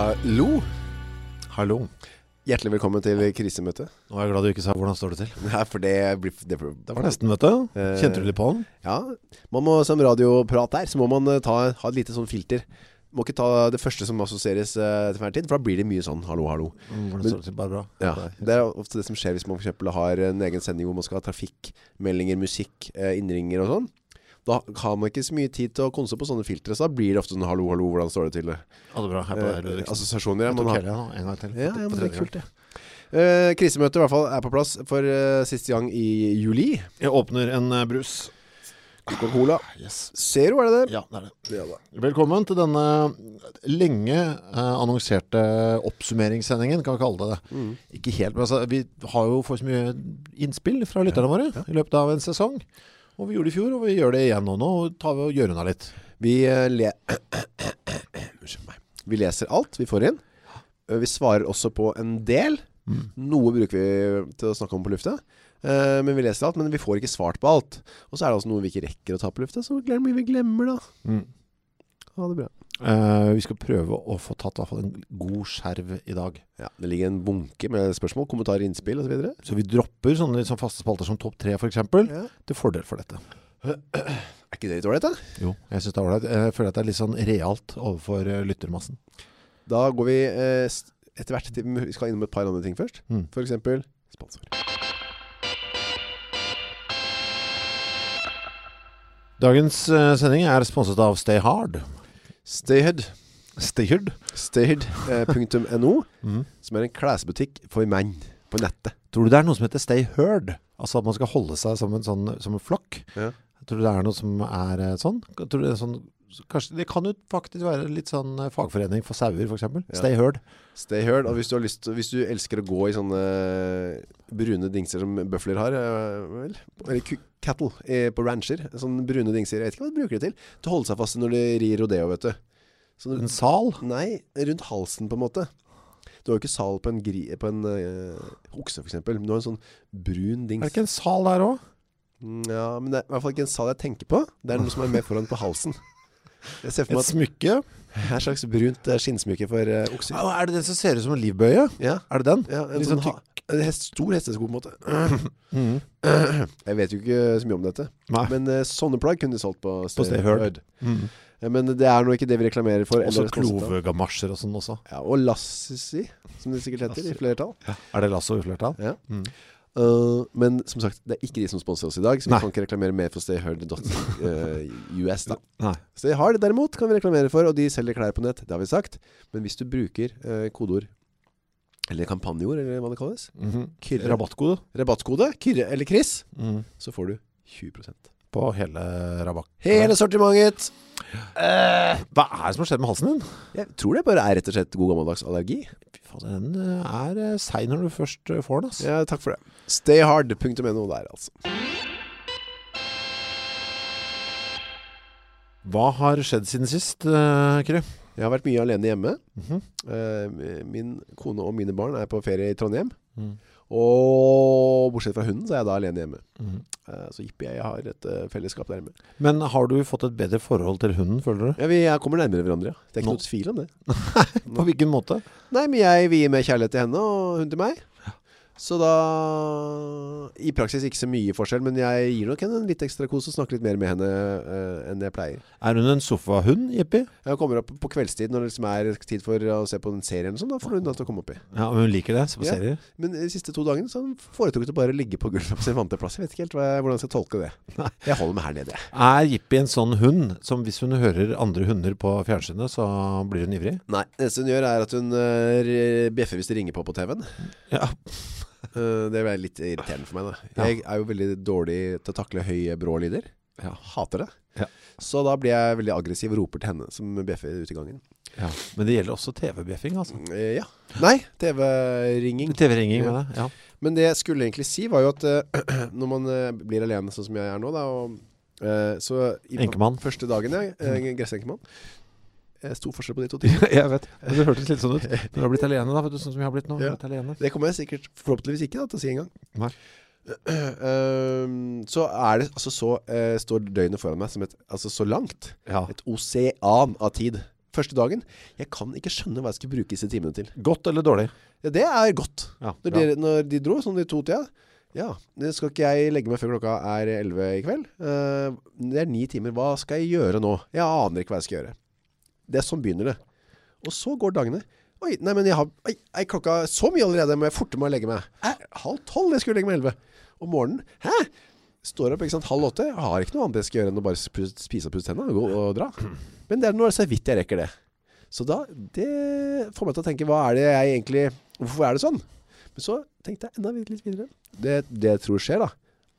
Hallo. Hallo. Hjertelig velkommen til krisemøtet. Nå er jeg glad du ikke sa hvordan står det til. Nei, for det blir det, blir- Det var nesten, vet du. Eh, Kjente du litt på den? Ja, man må som radioprat her, så må man eh, ta, ha et lite sånn filter. Må ikke ta det første som assosieres uh, til hver tid, for da blir det mye sånn hallo, hallo. Hvordan står det til? Bare bra. Ja, det er ofte det som skjer hvis man for eksempel har en egen sending hvor man skal ha trafikkmeldinger, musikk, innringer og sånn. Da har man ikke så mye tid til å konse på sånne filtre, så da blir det ofte sånn hallo, hallo, hvordan står det til? Ja, det bra. Her på Eh, deg, Ludvigsen. assosiasjoner, ja. Jeg Man tok har, hele, en gang til. ja, ja, men det er kult det. Eh, krisemøtet i hvert fall er på plass for eh, siste gang i juli. Jeg åpner en eh, brus. Coca-Cola. Yes. Zero, er det det? Ja, det er det. Ja da. Velkommen til denne lenge eh, annonserte oppsummeringssendingen, kan vi kalle det det. Mm. Ikke helt, men altså, vi har jo fått så mye innspill fra lytterne våre i løpet av en sesong. Og vi gjorde det i fjor, og vi gjør det igjen nå. Nå tar vi og gjør unna litt. Vi, eh, le vi leser alt vi får inn. Eh, Vi svarer også på en del. Noe bruker vi til å snakke om på lufta. Uh, men vi leser alt, men vi får ikke svart på alt. Og så er det også noe vi ikke rekker å ta på lufta, så glemmer vi glemmer da. Mm. Ha det bra. Eh, vi skal prøve å få tatt i hvert fall en god skjerv i dag. Ja, det ligger en bunke med spørsmål, kommentarer, innspill og så videre. Så vi dropper sånne sånn faste spalter som topp tre, for eksempel, Ja. til fordel for dette. Er ikke det litt ålreit da? Jo, jeg synes det er ålreit. Jeg føler at det er litt sånn realt overfor eh, lyttermassen. Da går vi eh, etter hvert til, vi skal innom et par andre ting først. Mm. For eksempel sponsor. Dagens eh, sending er sponset av Stay Hard. Stayhead. Stayhard? Stayhead.no, Mm. som er en klesbutikk for menn på nettet. Tror du det er noe som heter Stay Heard? Altså at man skal holde seg som en, sånn, som en flokk? Ja. Tror du det er noe som er eh, sånn? Tror du det er sånn Kanskje, det kan jo faktisk være litt sånn eh, fagforening for sauer, for eksempel. Ja. Stay Heard. Stay Heard. Og hvis du, har lyst, hvis du elsker å gå i sånne brune dingser som bøfler har, eh, eller cattle eh, på rancher, sånne brune dingser, jeg vet ikke hva de bruker det til, til å holde seg fast når de rir rodeo, vet du. Så En sal? Nei, rundt halsen på en måte. Du har jo ikke sal på en, gri, på en eh, okse for eksempel, men du har en sånn brun dings. Er det ikke en sal der òg? Mm, Ja, men det er i hvert fall ikke en sal jeg tenker på. Det er noe som er med foran på halsen. Jeg ser for Et meg at smykke? et slags brunt eh, skinnsmykke for uh, okser. Er det den som ser ut som en livbøye? Ja, Er det den? ja en Litt sånn sånn en hest, stor hestesko på en måte. Mm. Jeg vet jo ikke så mye om dette. Nei. Men eh, sånne plagg kunne de solgt på På Stay Heard. Eh, Men det er nå ikke det vi reklamerer for. Også eller sponset av. klovegamasjer og sånn også. Ja, og Lassi, som det sikkert heter i flertall. Er det lasso i flertall? Ja. Mm. Uh, men som sagt, det er ikke de som sponser oss i dag, så vi Nei. kan ikke reklamere mer for stayheard.us da. Nei. Stayhard derimot kan vi reklamere for, og de selger klær på nett, det har vi sagt. Men hvis du bruker uh, kodeord, eller kampanjeord, eller hva det kalles, Mhm. Kyrre. Rabattkode rabattkode, Kyrre eller Chris, mm. så får du 20%. på hele rabatt. Hele sortimentet! Uh, Hva er det som har skjedd med halsen din? Jeg tror det bare er rett og slett god gammeldags allergi. Fy faen, den eh, er eh, seig når du først får den. ass. Ja, takk for det. Stayhard.no der, altså. Hva har skjedd siden sist, uh, Kyrre? Jeg har vært mye alene hjemme. Mhm. Eh, min kone og mine barn er på ferie i Trondheim. Mm. Og bortsett fra hunden, så er jeg da alene hjemme. Mm. Så jippi, jeg har et eh, fellesskap der hjemme. Men har du fått et bedre forhold til hunden, føler du? Ja, vi kommer nærmere hverandre, ja. Det er ikke Nå. noe tvil om det. På hvilken måte? Nei, men jeg vier mer kjærlighet til henne, og hun til meg. Så da I praksis ikke så mye forskjell, men jeg gir nok henne en litt ekstra kos og snakker litt mer med henne uh, enn jeg pleier. Er hun en sofahund, Jippi? Hun kommer opp på kveldstid når det liksom er tid for å se på en serie eller sånn, da får hun da til å komme opp i. Ja, men hun liker det, se på Ja. serier. Men de siste to dagene så foretok hun bare å ligge på gulvet på sin vante plass. Jeg vet ikke helt jeg, hvordan jeg skal tolke det. Nei. Jeg holder meg her nede. Er Jippi en sånn hund som hvis hun hører andre hunder på fjernsynet, så blir hun ivrig? Nei, det eneste hun gjør er at hun uh, bjeffer hvis det ringer på på TV-en. Ja. Eh, det er litt irriterende for meg da. Jeg er jo veldig dårlig til å takle høye brå lyder. Ja. Hater det. Ja. Så da blir jeg veldig aggressiv og roper til henne som bjeffer ute i gangen. ja. Men det gjelder også TV-bjeffing, altså. Eh, ja. Nei, TV-ringing. TV-ringing med det, ja. Men det jeg skulle egentlig si var jo at uh, når man uh, blir alene sånn som jeg er nå da, og, uh, så i Enkemann. første dagen, ja, gressenkemann, stor forskjell på de to tingene. jeg vet. Men Det hørtes litt sånn ut. Når du har blitt alene, da, vet du, sånn som jeg har blitt nå. Ja. Blitt alene. Det kommer jeg sikkert forhåpentligvis ikke da, til å si en gang. Nei. Ehm, så er det altså så uh, står døgnet foran meg som et altså så langt. Ja. Et osean av tid. første dagen. Jeg kan ikke skjønne hva jeg skal bruke disse timene til. Godt eller dårlig? Ja, det er godt. Ja, Når de, når de dro, sånn de to-tida Ja, det skal ikke jeg legge meg før klokka er 11 i kveld uh, Det er ni timer Hva skal jeg gjøre nå? Jeg aner ikke hva jeg skal gjøre Det er sånn begynner det. Og så går dagene. Oi, nei, men jeg har ei, ei, klokka så mye allerede? Må jeg forte meg å legge meg? Eh, Halv tolv, jeg skulle legge meg 11 Om morgenen, hæ? Står opp, ikke sant, halv åtte. Jeg har ikke noe annet jeg skal gjøre enn å bare spise og pusse tennene og, og dra. Men det er nå så vidt jeg rekker det. Så da, det får meg til å tenke Hva er det jeg egentlig Hvorfor er det sånn? Men så tenkte jeg enda litt videre. Det, det jeg tror skjer da,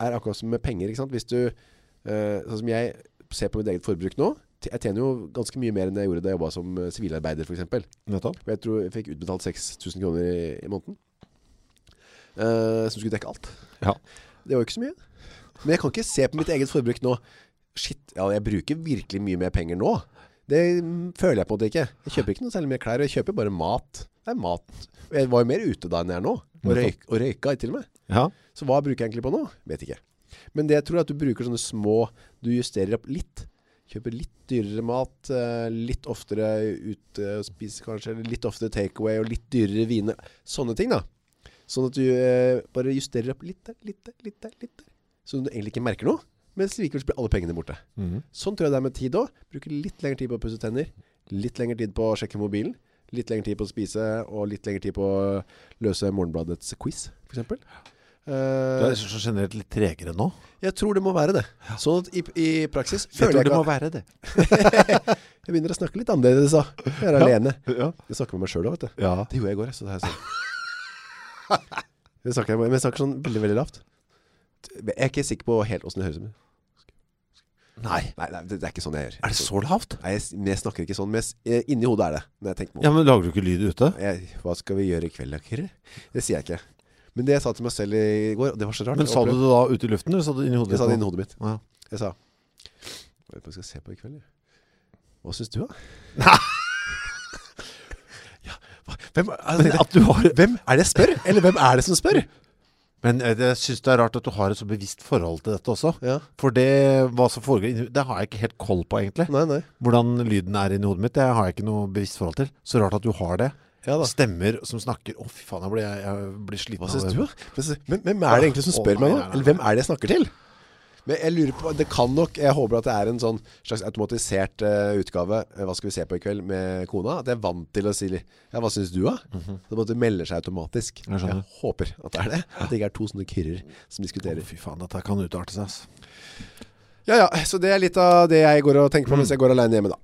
er akkurat som med penger, ikke sant? Hvis du, eh, sånn som jeg ser på mitt eget forbruk nå, jeg tjener jo ganske mye mer enn jeg gjorde da jeg jobbet som eh, sivilarbeider for eksempel. Nettopp. Og jeg tror jeg fikk utbetalt 6000 kroner i, i måneden. uh, som skulle dekke alt. Ja. Det var jo ikke så mye. Men jeg kan ikke se på mitt eget forbruk nå. Shit, ja, jeg bruker virkelig mye mer penger nå. Det mm, føler jeg på måte ikke. Jeg kjøper ikke noe særlig mer klær, jeg kjøper bare mat. Det er mat. Og Jeg var jo mer ute da enn jeg er nå. Og, røyk, og røyka til og med. Ja. Så hva bruker jeg egentlig på nå? Vet ikke. Men det jeg tror er at du bruker sånne små Du justerer opp litt. Kjøper litt dyrere mat, eh, litt oftere ute og spiser kanskje, eller litt oftere takeaway og litt dyrere viner. Sånne ting, da. Sånn at du eh, bare justerer opp litt der, litt der, litt der, litt der. Sånn at du egentlig ikke merker noe, mens likevel blir alle pengene borte. Mhm. Sånn tror jeg det er med tid òg. Bruker litt lengre tid på å pusse tenner. Litt lengre tid på å sjekke mobilen. Litt lengre tid på å spise, og litt lengre tid på å løse Morgenbladets quiz, f.eks. Du Uh, er så generelt litt tregere nå. jeg tror det må være det. Sånn at i, i praksis Jeg føler tror jeg det ikke må være det. Jeg begynner å snakke litt annerledes da. Jeg er alene. Ja. Jeg snakker med meg sjøl òg, vet du. ja. Det gjorde jeg i går, så det er sånn. Jeg snakker, men jeg snakker sånn veldig, veldig lavt. Jeg er ikke sikker på helt åssen det høres ut. Nei. Nei, nei det, det er ikke sånn jeg gjør. Er det så lavt? Nei, jeg, jeg snakker ikke sånn. Men jeg, eh, inni hodet er det. Jeg. Ja, men lager du ikke lyd ute? jeg, Hva skal vi gjøre i kveld, da, Kyrre? Det sier jeg ikke. Men det jeg sa til meg selv i går, og det var så rart Men jeg sa du opplevde- det da ute i luften, eller sa du det inni hodet? Jeg sa det inni hodet mitt. Ja. Jeg sa Hva er det vi skal se på i kveld? Hva syns du, da? ja, hva, hvem, altså, Men at du har hvem er det jeg spør? Eller hvem er det som spør? Men eh, jeg syns det er rart at du har et så bevisst forhold til dette også. Ja, For det, hva som foregår inni Det har jeg ikke helt koll på, egentlig. nei, nei. Hvordan lyden er inni hodet mitt, det har jeg ikke noe bevisst forhold til. Så rart at du har det. Ja. Stemmer som snakker Å, fy faen, jeg blir, jeg, blir sliten Hva av det. du. Men hvem er det egentlig som Å, spør meg nei, nå? Eller hvem er det jeg snakker til? Men jeg lurer på Det kan nok Jeg håper at det er en sånn slags automatisert uh, utgave eh, Hva skal vi se på i kveld med kona? At jeg er vant til å si Ja, hva synes du, da? Det måtte melde seg automatisk. Jeg, Jeg håper at det er det. At det ikke er to sånne kyrrer som Å, diskuterer. fy faen, dette kan utarte seg, altså. Ja, ja. Så det er litt av det jeg går og tenker på mens jeg går alene hjemme, da.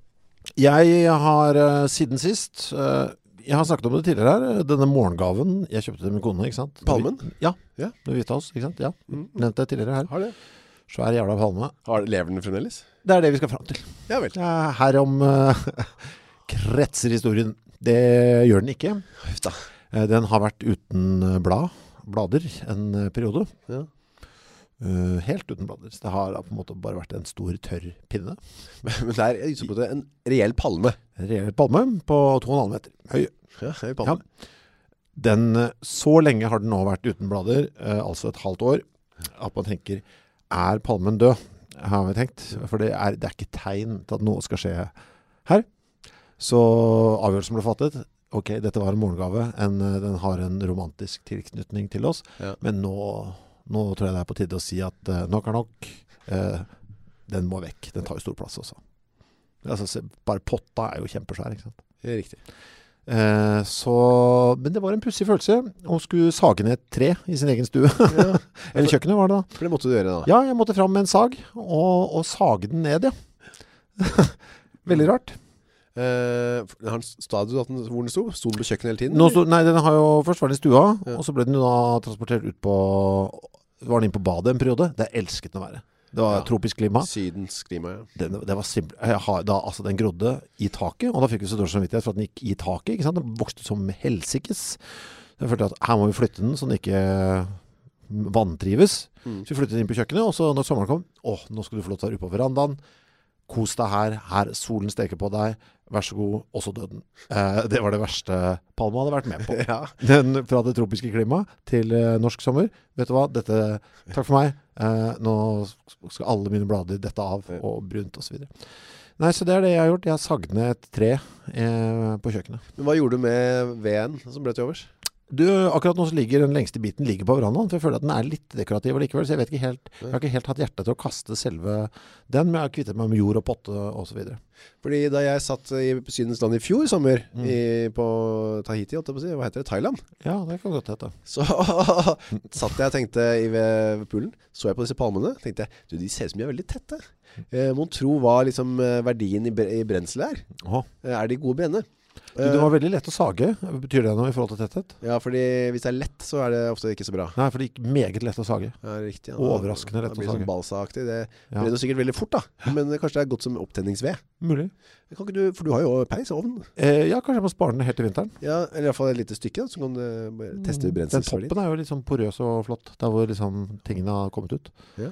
Jeg har uh, siden sist eh, Jeg har snakket om det tidligere her. Denne morgengaven jeg kjøpte til min kone. ikke sant? Palmen? Ja. Ja. Det gifta oss ikke sant? Ja. Mm. Nevnte jeg tidligere her. Har det. Svær jævla palme. Har, lever den fremdeles? Det er det vi skal fram til. Ja vel. Er Herom uh, kretser historien. Det gjør den ikke. Huff da. Eh, Den har vært uten eh, blad, blader en eh, periode. Ja. Eh, helt uten blader. Så det har på en måte bare vært en stor, tørr pinne. Men det er liksom en reell palme. En reell palme på 2,5 meter høy. Ja, høy palme. Den, eh, så lenge har den nå vært uten blader, uh, altså et halvt år, at man tenker, er palmen død? Har vi tenkt. For det er, det er ikke tegn til at noe skal skje her. Så avgjørelsen ble fattet. Ok, dette var en morgengave. En, den har en romantisk tilknytning til oss. Ja. Men nå, nå tror jeg det er på tide å si at uh, nok er nok. Uh, den må vekk. Den tar jo stor plass også. Altså, bare potta er jo kjempesvær, ikke sant? Det riktig. Uh, så, men det var en pussig følelse å skulle sage ned et tre i sin egen stue. Ja, Eller kjøkkenet var det da. for det måtte du gjøre da. Ja, jeg måtte fram med en sag og, og sage den ned, ja. Veldig rart. Uh, den, hvor den sto? Sto den på kjøkkenet hele tiden? Nå sto, nei, den har jo først vært i stua, Ja. og så ble den da transportert ut på Var den inn på badet en periode. Det elsket den å være. Det var Ja. tropisk klima. Sydens klima, ja. Den, det var simpel, da, altså, den grodde i taket, og da fikk vi så dårlig samvittighet for at den gikk i taket. Ikke sant? Den vokste som helsikes. Jeg følte at her må vi flytte den så den ikke vantrives. Mm. Så vi flyttet inn på kjøkkenet, og så når sommeren kom, åh, nå skal du få lov til å være ute på verandaen. Kos deg her, her solen steker på deg, vær så god, også døden. Eh, det var det verste Palma hadde vært med på. ja. Den fra det tropiske klimaet til eh, norsk sommer. Vet du hva, dette, takk for meg. Eh, nå skal alle mine blader dette av, og brunt videre. Nei, så det er det jeg har gjort. Jeg har sagd ned et tre eh, på kjøkkenet. Men hva gjorde du med veden som ble til overs? Du, akkurat nå så ligger den lengste biten ligger på verandaen, for jeg føler at den er litt dekorativ likevel, så jeg vet ikke helt, jeg har ikke helt hatt hjerte til å kaste selve den, men jeg har kvittet meg med jord og potte og så videre. Fordi da jeg satt i Sydens land i fjor sommer Mm. i, på Tahiti, på å si, hva heter det, Thailand? Ja, det kan godt hete. Så satt jeg og tenkte i ved, ved poolen, så jeg på disse palmene, tenkte jeg, du, de ser ut som de er veldig tette. Eh, mon tro hva liksom eh, verdien i, i brenselet er. Åh. Eh, Er de gode bene? Du, det var veldig lett å sage. Betyr det noe i forhold til tetthet? Ja, fordi hvis det er lett, så er det ofte ikke så bra. Nei, for det gikk meget lett å sage. Ja, riktig. Ja. Overraskende lett å sage. Det blir sånn balsaaktig. Det Ja. blir jo sikkert veldig fort da. Men kanskje det er godt som opptenningsved. Mulig. Du, for du har jo peis og ovn. Eh, ja, kanskje jeg må spare den helt til vinteren. Ja, eller i hvert fall et lite stykke, da, så kan du teste teste Den toppen er jo litt sånn porøs og flott, der hvor liksom tingene har kommet ut. Ja.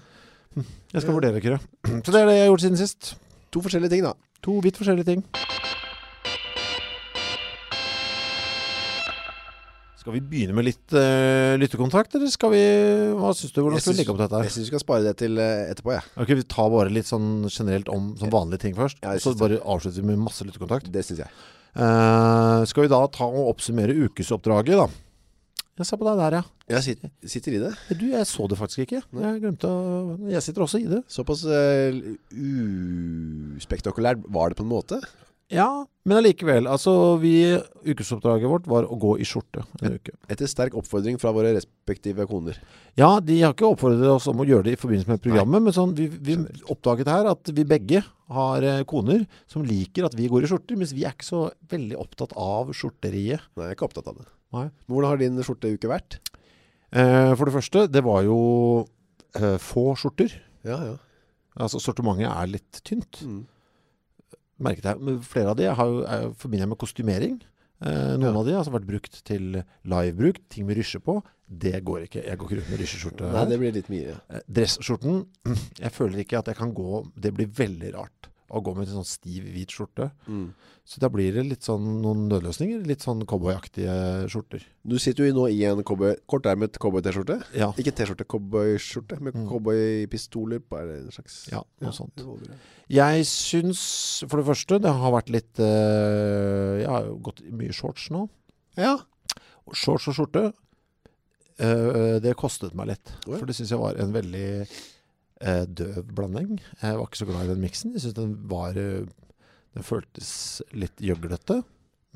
Hm. Jeg skal vurdere, Kyrre. Så det er det jeg har gjort siden sist. To forskjellige ting da. To vidt forskjellige ting. Skal vi begynne med litt uh, lyttekontakt, eller skal vi Hva syns du? Hvordan skal vi syns- legge opp dette? Jeg synes vi skal spare det til uh, etterpå, jeg. Ok, Vi tar bare litt sånn generelt om sånn vanlige ting først. Ja, så bare avslutter vi med masse lyttekontakt. Det synes jeg. Uh, skal vi da ta og oppsummere ukesoppdraget, da? Jeg ser på deg der, ja. Jeg sitter, sitter i det. Du, jeg så det faktisk ikke. Jeg glemte å Jeg sitter også i det. Såpass uspektakulært var det på en måte. Ja, men allikevel. Altså, vi Ukesoppdraget vårt var å gå i skjorte en uke. Etter sterk oppfordring fra våre respektive koner. Ja, de har ikke oppfordret oss om å gjøre det i forbindelse med programmet, men sånn, vi, vi oppdaget her at vi begge har eh, koner som liker at vi går i skjorter, mens vi er ikke så veldig opptatt av skjorteriet. Nei, jeg er ikke opptatt av det. Nei. Men hvordan har din skjorteuke vært? Eh, for det første, det var jo eh, få skjorter. Ja, ja. Altså, sortimentet er litt tynt. Mm. Merket jeg. Flere av de har er, forbinder jeg med kostymering. Eh, noen Ja. av de har altså vært brukt til livebruk, ting med rysje på. Det går ikke. Jeg går ikke rundt med rysjeskjorte. Nei, det blir litt mye. Ja. Eh, Dressskjorten, jeg føler ikke at jeg kan gå Det blir veldig rart å gå med en sånn stiv, hvit skjorte. Mm. Så da blir det litt sånn noen nødløsninger. Litt sånn cowboyaktige skjorter. Du sitter jo nå i en cowboy, kortermet cowboy-t-skjorte. Ja, Ikke t-skjorte, cowboy-skjorte med Mm. cowboypistoler på en slags ja noe sånt. Jeg syns for det første det har vært litt uh, Jeg har jo gått i mye shorts nå. Ja. Shorts og skjorte, Uh, det kostet meg litt. Ja. For det syns jeg var en veldig døv blanding. Jeg var ikke så glad i den miksen. Jeg syns den var eh, Den føltes litt gjøglete.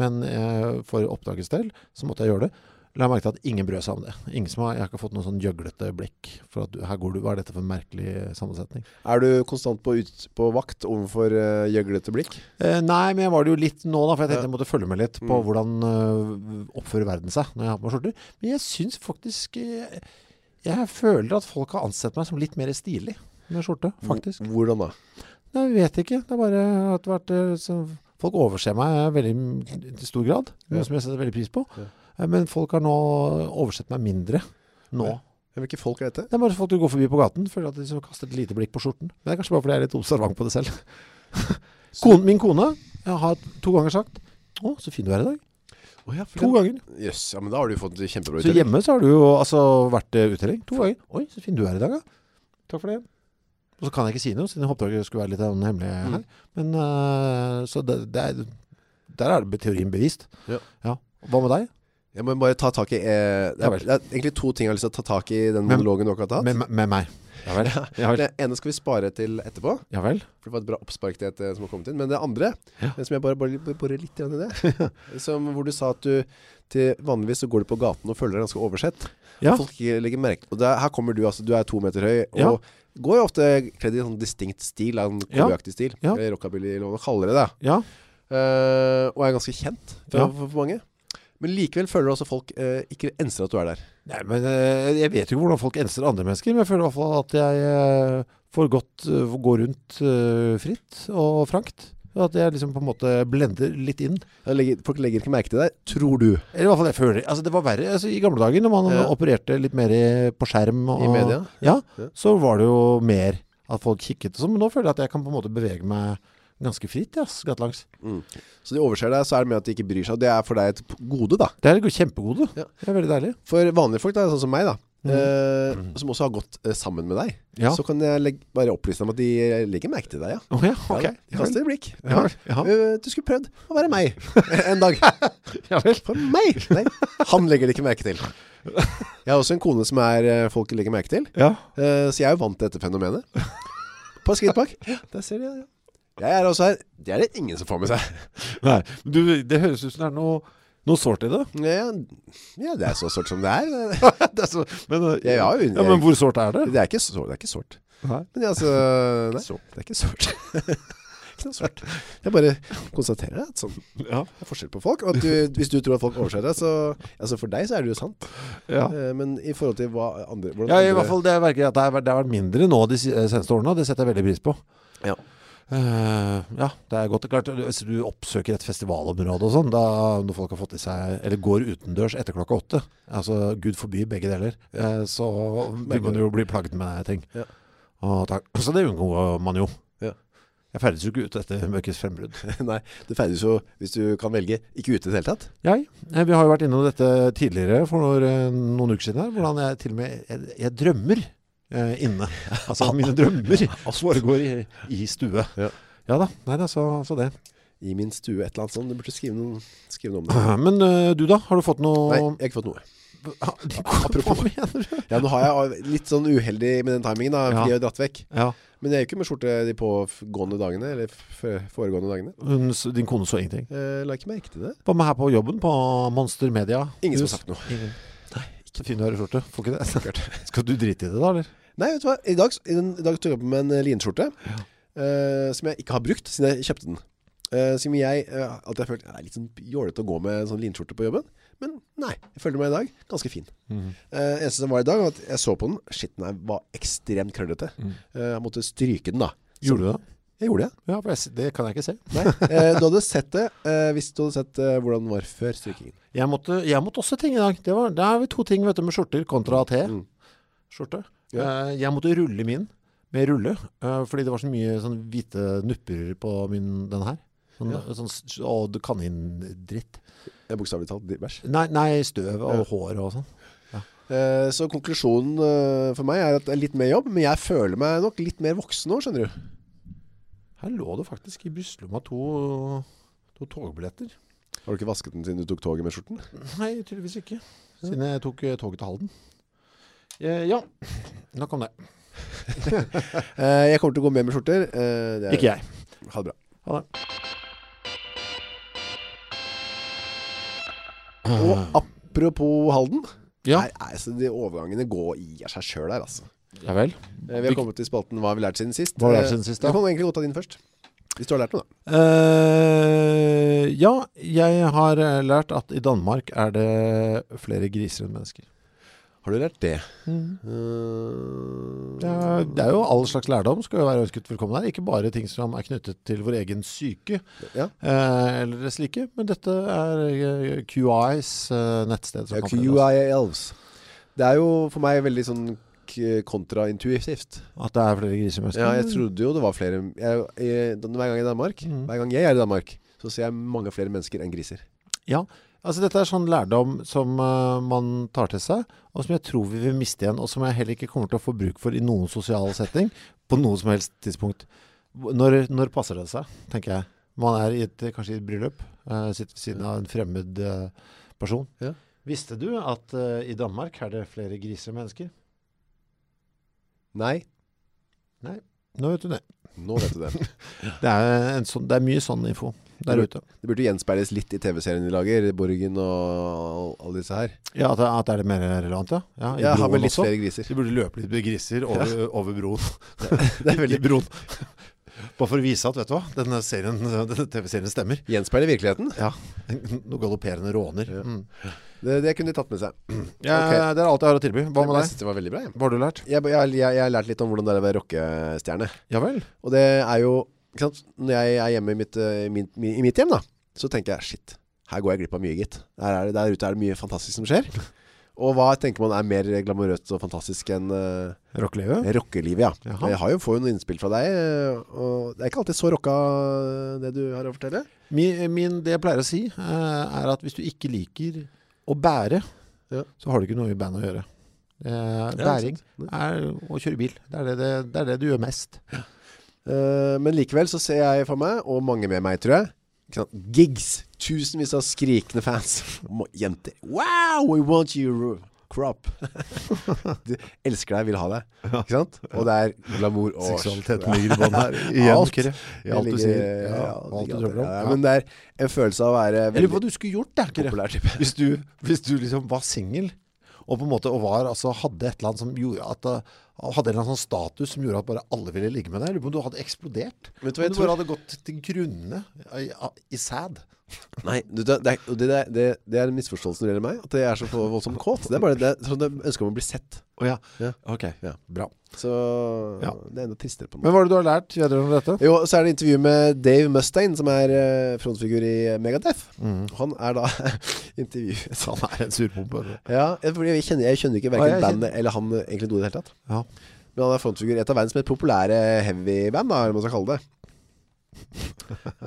Men eh, for oppdragets del så måtte jeg gjøre det. La merke til at ingen brød seg om det. Ingen som har, jeg har ikke fått noe sånn gjøglete blikk. For at du, her går du, Hva er dette for en merkelig sammensetning? Er du konstant på, ut, på vakt overfor uh, gjøglete blikk? Eh, nei, men jeg var det jo litt nå, da. For jeg tenkte jeg måtte følge med litt på Mm. hvordan uh, oppfører verden seg når jeg har på meg skjorter. Men jeg syns faktisk eh, Jeg føler at folk har ansett meg som litt mer stilig med skjorte, faktisk. Hvordan da? Nei, jeg vet ikke. Det er bare at det har vært eh, så Folk overser meg veldig m- i stor grad, noe Ja. som jeg setter veldig pris på. Ja. Eh, Men folk har nå oversett meg mindre nå. Ja. Hvilke folk er dette? Det er bare folk du går forbi på gaten, føler at de så kaster et lite blikk på skjorten. Men det er kanskje bare fordi jeg er litt observant på det selv. Kone, min kone jeg har to ganger sagt Å, så fin du er i dag. Å ja, To den- ganger. Jøss, ja, men da har du fått kjempebra Så hjemme så har du jo altså vært eh, uttelling. To ganger. Oi, så fin du er i dag, da. Takk for det. Og så kan jeg ikke si noe, siden jeg håpet det skulle være litt sånn hemmelig Mm. her. Men uh, Så det, det er, der er det teorien bevist. Ja. Hva med deg? Jeg må bare ta tak i eh, det, er, det er egentlig to ting jeg har lyst til å ta tak i i den monologen du akkurat har hatt. Med, med meg. Ja vel. Ja vel. Det ene skal vi spare til etterpå, Ja vel. for det var et bra oppspark til et eh, som har kommet inn. Men det andre, Ja. som jeg bare borer litt i det, som, hvor du sa at du til vanligvis så går du på gaten og føler deg ganske oversett. Ja. Folk legger merke Og det, her kommer du, altså, du er to meter høy, og Ja. går jo ofte kledd i en sånn distinkt stil, en kobeaktig stil, Ja. eller rockabilly, eller hva man kaller det da. Ja. Uh, og er ganske kjent for, Ja. for mange. Men likevel føler også folk uh, ikke enser at du er der. Nei, men eh, jeg vet jo ikke hvordan folk enser andre mennesker, men jeg føler i hvert fall at jeg eh, får godt eh, gå rundt fritt og frankt. At jeg liksom på en måte blender litt inn. Legger, folk legger ikke merke til deg, tror du. Eller i hvert fall jeg føler Altså det var verre altså, i gamle dager, når man Ja. opererte litt mer i, på skjerm og, I media. Ja, Ja. så var det jo mer at folk kikket og sånn. Men nå føler jeg at jeg kan på en måte bevege meg ganske fritt, ja, gatelangs. Mm. Så de overser deg, så er det med at de ikke bryr seg. Det er for deg et gode, da. Det er et kjempegode. Ja. Det er veldig deilig. For vanlige folk, da, sånn som meg, da. eh, som også har gått eh, sammen med deg, Ja. så kan jeg legge, bare opplyse dem om at de legger merke til deg, ja. Oh, ja, ok. Ja, de kaster et blikk. Ja, ja. Eh, Du skulle prøvd å være meg en dag. Ja vel. For meg? Nei, han legger det ikke merke til. Jeg har også en kone som er eh, folk legger merke til. Ja. Eh, Så jeg er jo vant til dette fenomenet. På skritt bak. Der ser de, ja. Jeg er også her. Det er det ingen som får med seg. Nei, du, det høres ut som det er noe, noe sårt i det. Ja, ja, det er så sårt som det er. det er så, men, uh, Jeg har jo- ja, men hvor sårt er det? Det er ikke så- det er ikke sårt. Nei. Men altså Nei, det er ikke sårt. ikke noe sårt. Jeg bare konstaterer at sånn, Ja. det er forskjell på folk. Og at du, hvis du tror at folk overser deg, så altså For deg så er det jo sant. Ja. Eh, Men i forhold til hva andre Ja, i andre- hvert fall det merker jeg at det har vært- det har vært mindre nå de seneste årene, og det setter jeg veldig pris på. Ja. Eh, ja, det er godt. Klart, hvis du oppsøker et festivalområde og sånn, når folk har fått i seg Eller går utendørs etter klokka åtte, altså gud forby begge deler, uh, så vil man jo bli plaget med ting. Ja. Så det unngår man jo. Ja. Jeg ferdes jo ikke ut etter mørkets frembrudd. Nei, det ferdes jo, hvis du kan velge, ikke ute i det hele tatt. Jeg, eh, vi har jo vært innom dette tidligere for noen uker siden her, hvordan jeg til og med jeg, jeg drømmer inne. Altså mine drømmer foregår i, i stue. Ja. Ja da, nei da, så, så det. I min stue, et eller annet sånt. Du burde skrive noe, skrive noe om det. Men uh, du da, har du fått noe Nei, jeg har ikke fått noe. Apropos Hva mener du? Ja, nå har jeg litt sånn uheldig med den timingen da, Ja. fordi jeg har dratt vekk. Ja, Men jeg er jo ikke med skjorte de pågående dagene, eller foregående dagene. hun, din kone så ingenting. Eh, la ikke merke til det. Hva med her på jobben, på Monster Media? Ingen som har sagt noe. Ingen. Nei, ikke fin skjorte. Får ikke det? Skal du drite i det da, eller? Nei, vet du hva? I dag, i den, i dag tok jeg på meg en linskjorte linskjorte, eh, som jeg ikke har brukt siden jeg kjøpte den. Eh, som jeg eh, alltid har følt Det er litt sånn jålete å gå med en sånn linskjorte på jobben. Men nei, jeg følte meg i dag ganske fin. Eh, eneste som var i dag, var at jeg så på den. Shit, den var ekstremt krøllete. Mm. Eh, jeg måtte stryke den, da. Gjorde du det? Jeg gjorde det. Ja, for jeg, det kan jeg ikke se. Nei, eh, du hadde sett det eh, hvis du hadde sett eh, hvordan den var før strykingen. Jeg måtte, jeg måtte også ting i dag. Det var, der har vi to ting vet du, med skjorter kontra Mm. T-skjorte. Ja. Eh, jeg måtte rulle min med rulle, eh, fordi det var så mye sånn hvite nupper på min, den her. Sånn, Ja. sånn og kanindritt. Ja, Bokstavelig talt bæsj. Nei, nei, støv og Ja. hår og sånn. Eh, så konklusjonen eh, for meg er at det er litt mer jobb, men jeg føler meg nok litt mer voksen nå, skjønner du. Her lå det faktisk i brystlomma to, to togbilletter. Har du ikke vasket den siden du tok toget med skjorten? Nei, tydeligvis ikke. Siden jeg tok toget til Halden. Eh, ja, nok om det. Eh, jeg kommer til å gå med med skjorter. Eh, det er- Ikke jeg. Ha det bra. Ha det. Og apropos Halden. Ja, er- altså, de overgangene går i seg sjøl her, altså. ja vel. Vi har kommet til spalten Hva har vi lært siden sist? Hva har vi lært siden sist, da? da? kan egentlig godt ta din først. Hvis du har lært noe, da. Uh, ja, jeg har lært at i Danmark er det flere griser enn mennesker. Har du lært det? Mm. Ja, det er jo all slags lærdom skal jo være ønsket velkommen her. Ikke bare ting som er knyttet til vår egen syke Ja. uh, eller slike. Men dette er eh, QIs uh, nettsted. som Ja, QI Elves. Det er jo for meg veldig sånn kontraintuitivt. At det er flere griser i. Ja, jeg trodde jo det var flere jeg, jeg, Hver gang jeg er i Danmark Mm. Hver gang jeg er i Danmark Så ser jeg mange flere mennesker enn griser Ja, altså dette er sånn lærdom som uh, man tar til seg, og som jeg tror vi vil miste igjen, og som jeg heller ikke kommer til å få bruk for i noen sosial setting, på noe som helst tidspunkt. Når, når passer det seg, tenker jeg. Man er i et, kanskje i et bryllup, uh, sitter ved siden av en fremmed uh, person. Ja. Visste du at i Danmark er det flere griser enn mennesker? Nei, Nå vet du det. nå vet du det Det er, en sånn, det er mye sånn info der ute. Det burde gjenspeiles litt i tv-serien vi lager Borgen og alle disse her Ja, at, det- at det er det mer relevant, ja. ja i Jeg har med litt også. flere griser De burde løpe litt med griser over, over broen. Det er veldig broen. Bare for å vise at, vet du hva, denne, serien, denne TV-serien stemmer. Gjenspeiler virkeligheten Ja, Noen galopperende råner. Ja. Mm. det, det kunne de tatt med seg Ja, okay. Det er alt jeg har å tilby. Hva med deg? det var veldig bra. Hva har du lært? Jeg, jeg, jeg, jeg har lært litt om hvordan det er å være rockestjerne Ja vel? Og det er jo? Når jeg er hjemme i mitt, eh, i mitt, i mitt hjem da Så tenker jeg, shit Her går jeg glipp av mye, gitt Der, er, det- der ute er det mye fantastisk som skjer Og hva tenker man er mer glamorøst og fantastisk enn uh, Rockelivet? rockelivet, ja Jaha. Jeg har jo, får jo noen innspill fra deg eh, Og det er ikke alltid så rocka det du har å fortelle Min, min, det jeg pleier å si, uh, er at hvis du ikke liker å bære, Ja. så har du ikke noe i band å gjøre. uh, bæring er å kjøre bil. Det er det, det, det er det du gjør mest. Eh, men likevel så ser jeg for meg, og mange med meg, tror jeg? Gigs. Tusenvis av skrikende fans. Jenter. Wow, we want you, crop. De elsker deg, vil ha deg. Ikke sant? Og det er glamour og Seksualiteten ligger i bånn her. Igjen. Alt. I alt du sier. Ja, Ja, alt du drømmer om. ja. Men det er en følelse av å være eller hva du skulle gjort, populær type. Hvis du, hvis du liksom var singel, og på en måte og var, altså, hadde et eller annet som gjorde at uh, Hadde en eller annen sånn status som gjorde at bare alle ville ligge med deg. På om du hadde eksplodert. Vet du hva jeg du tror? bare hadde gått til grunne i, i sæd. Nei, du, det, det, er- det, det, det er en misforståelse når det gjelder meg. At jeg er så voldsomt kåt. Det er bare det, sånn jeg ønsker om å bli sett. Å ja. Ja. Ok, Ja. bra. Så Ja. det er enda tristere på meg Men hva er det du har lært vedrørende dette? Jo, så er det intervju med Dave Mustaine, som er eh, frontfigur i Megadeth. Mm. Han er da intervjuet Han er en surpompe. vet du. Ja, fordi jeg kjenner, jeg kjenner ikke hverken jeg bandet eller han eh, egentlig noe i det hele tatt. Ja. Men han er frontfigur i et av verdens mest populære heavy-band, da, eller hva man skal kalle det.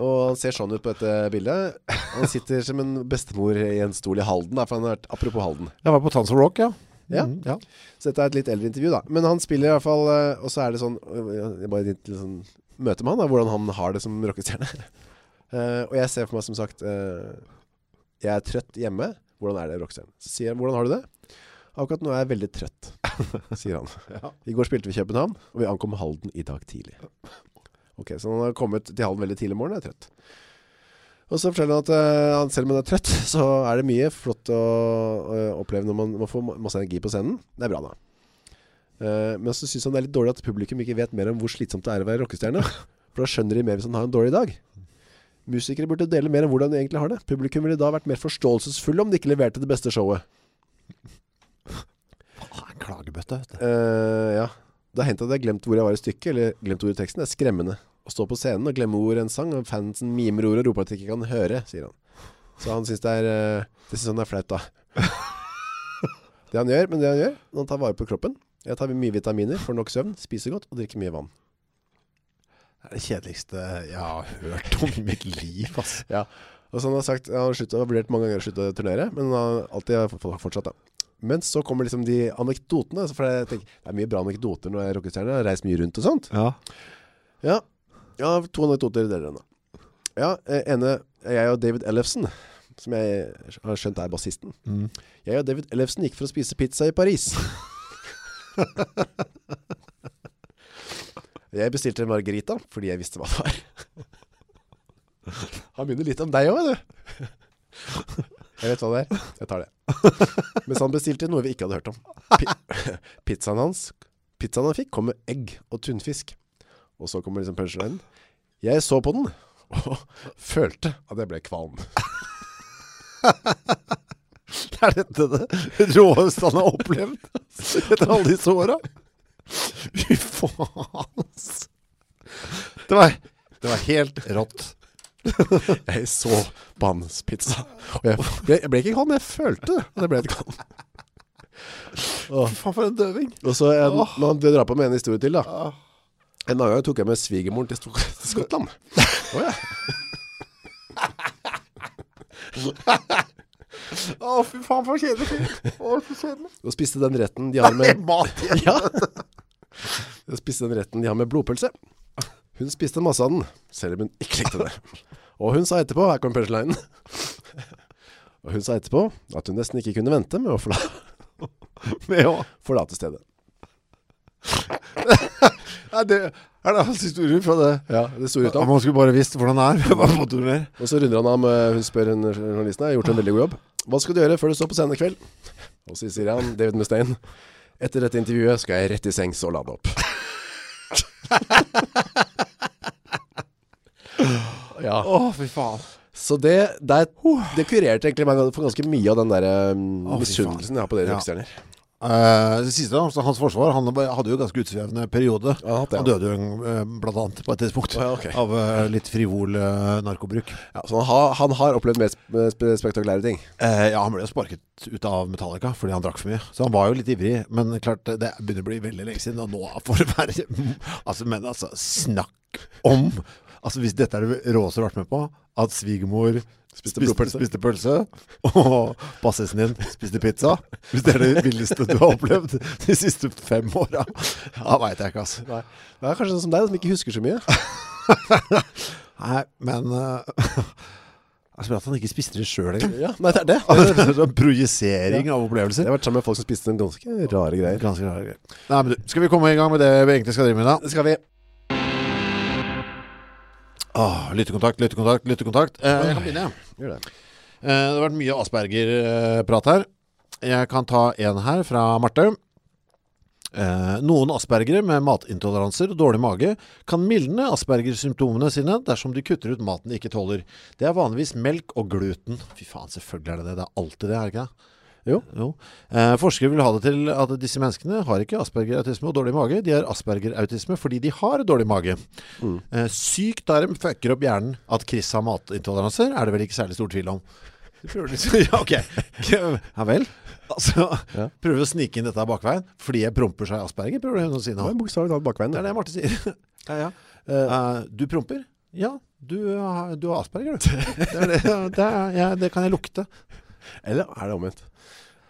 Og han ser sånn ut på dette bildet. Han sitter som en bestemor i en stol i Halden. Da, for han har vært, apropos Halden. Jeg var på Tons of Rock, ja. Ja. Mm, ja. Så dette er et litt eldre intervju, da. Men han spiller i hvert fall eh, Og så er det sånn øh, Jeg bare litt sånn møte med han, da, hvordan han har det som rockestjerne. uh, og jeg ser for meg som sagt uh, Jeg er trøtt hjemme. Hvordan er det rockestjerne? Så sier han hvordan har du det? Akkurat nå er jeg veldig trøtt, sier han. Ja. I går spilte vi København, og vi ankom Halden i dag tidlig. Ok, Så han har kommet til Halden veldig tidlig i morgen og er trøtt. Og så forteller han at uh, selv om han er trøtt, så er det mye flott å, uh, oppleve når man, man får masse energi på scenen. Det er bra, da. Uh, men så syns han det er litt dårlig at publikum ikke vet mer om hvor slitsomt det er å være rockestjerne. For da skjønner de mer hvis han har en dårlig dag. Musikere burde dele mer om hvordan de egentlig har det. Publikum ville da vært mer forståelsesfulle om de ikke leverte det beste showet. Ah, en klagebøtte, vet du. Uh, ja. Det har hendt at jeg har glemt hvor jeg var i stykket, eller glemt ordet i teksten. Det er skremmende. Å stå på scenen og glemme ord en sang, og fansen mimer ordet og roper at de ikke kan høre, sier han. Så han syns det er eh, Det syns han er flaut, da. det han gjør, men det han gjør, han tar vare på kroppen. Jeg tar mye vitaminer, får nok søvn, spiser godt og drikker mye vann. Det er det kjedeligste jeg har hørt om i mitt liv, ass. Og så han har sagt Han har sluttet, har vurdert mange ganger å slutte å turnere, men han har alltid fortsatt, da. Men så kommer liksom de anekdotene. For jeg tenker, det er mye bra anekdoter når jeg er rockestjerne. Jeg har reist mye rundt og sånt. Ja. Ja, ja to anekdoter deler den da. Ja, eh, ene Jeg og David Ellefsen, som jeg har skjønt er bassisten. Mm. Jeg og David Ellefsen gikk for å spise pizza i Paris. jeg bestilte en margarita fordi jeg visste hva det var. Han begynner litt om deg òg, du. Jeg vet hva det er. Jeg tar det. Mens han bestilte noe vi ikke hadde hørt om. Pi pizzaen hans Pizzaen han fikk, kom med egg og tunfisk. Og så kommer liksom punchlinen. Jeg så på den og følte at jeg ble kvalm. Er dette det råeste han har opplevd etter alle disse åra? Fy faen. Det var, det var helt rått. Jeg så på hans pizza. Og jeg ble, jeg ble ikke kvalm, men jeg følte at jeg ble litt kvalm. Fy faen, for en døving. Og så en, det når han drar på med en historie til, da. En annen gang tok jeg med svigermoren til, Skottland. Å ja. Å, fy faen, for kjedelig. Å, for kjedelig. Og spiste den retten de har med Mat igjen. Ja. Og spiste den retten de har med blodpølse. Hun spiste masse av den, selv om hun ikke likte det. Og hun sa etterpå, her kommer punchlinen Og hun sa etterpå at hun nesten ikke kunne vente med å forla Med å forlate stedet. Er det er det hans historie fra det? Ja, det sto ut av man skulle bare visst hvordan det er. Og så runder han av med Hun spør hun journalisten har gjort en veldig god jobb. Hva skal du gjøre før du står på scenen i kveld? Og så sier han, David Mustaine, etter dette intervjuet skal jeg rett i sengs og lade opp. ja. Å, fy faen. Så det, det, det kurerte egentlig meg for ganske mye av den der um, oh, jeg har på dere Ja. Eh, det siste, altså, hans forsvar, han hadde jo ganske utsvevende periode. Ja, han ja. Han døde jo eh, blant annet på et tidspunkt ja, okay. av uh, litt frivol narkobruk. Ja, så han har, han har opplevd mer sp sp spektakulære ting. Ja, han ble jo sparket ut av Metallica fordi han drakk for mye. Så han var jo litt ivrig. Men klart, det begynner å bli veldig lenge siden. Og nå får det være Altså, men altså, snakk om Altså Hvis dette er det råeste du har vært med på, at svigermor Spiste spiste, blodpølse. spiste pølse, og bassisen din spiste pizza Hvis det er det villeste du har opplevd de siste fem åra, Ja, veit jeg ikke, altså. Nei. Det er kanskje sånn som deg, som ikke husker så mye. Nei, men uh, Jeg spør at han ikke spiste det sjøl engang. Ja, nei, det er det. Det er sånn projisering av opplevelser. Jeg har vært sammen med folk som spiste en ganske rare greier. Ganske rare greier. Nei, men du, skal vi komme i gang med det vi egentlig skal drive med i dag? Det skal vi. Åh, lyttekontakt, lyttekontakt, lyttekontakt. Eh, jeg kan begynne, jeg. Det. Eh, det har vært mye Asperger-prat her. Jeg kan ta en her fra Marte. Eh, noen aspergere med matintoleranser og dårlig mage kan mildne aspergersymptomene sine dersom de kutter ut maten de ikke tåler. Det er vanligvis melk og gluten. Fy faen, selvfølgelig er det det. Det er alltid det, er det ikke det? Jo. Eh, forskere vil ha det til at disse menneskene har ikke aspergerautisme og dårlig mage. De har aspergerautisme fordi de har dårlig mage. Mm. Eh, syk tarm fucker opp hjernen. At Chris har matintoleranser, er det vel ikke særlig stor tvil om. Ja, ok. Ja vel. Altså, Ja. prøver å snike inn dette bakveien fordi jeg promper seg Asperger, prøver hun å si nå. talt bakveien. Det er det Marte sier. Ja, ja. Eh, Eh, du promper? Ja, du, har- du har Asperger, du. Det, er det, det, er, ja, det kan jeg lukte. Eller er det omvendt?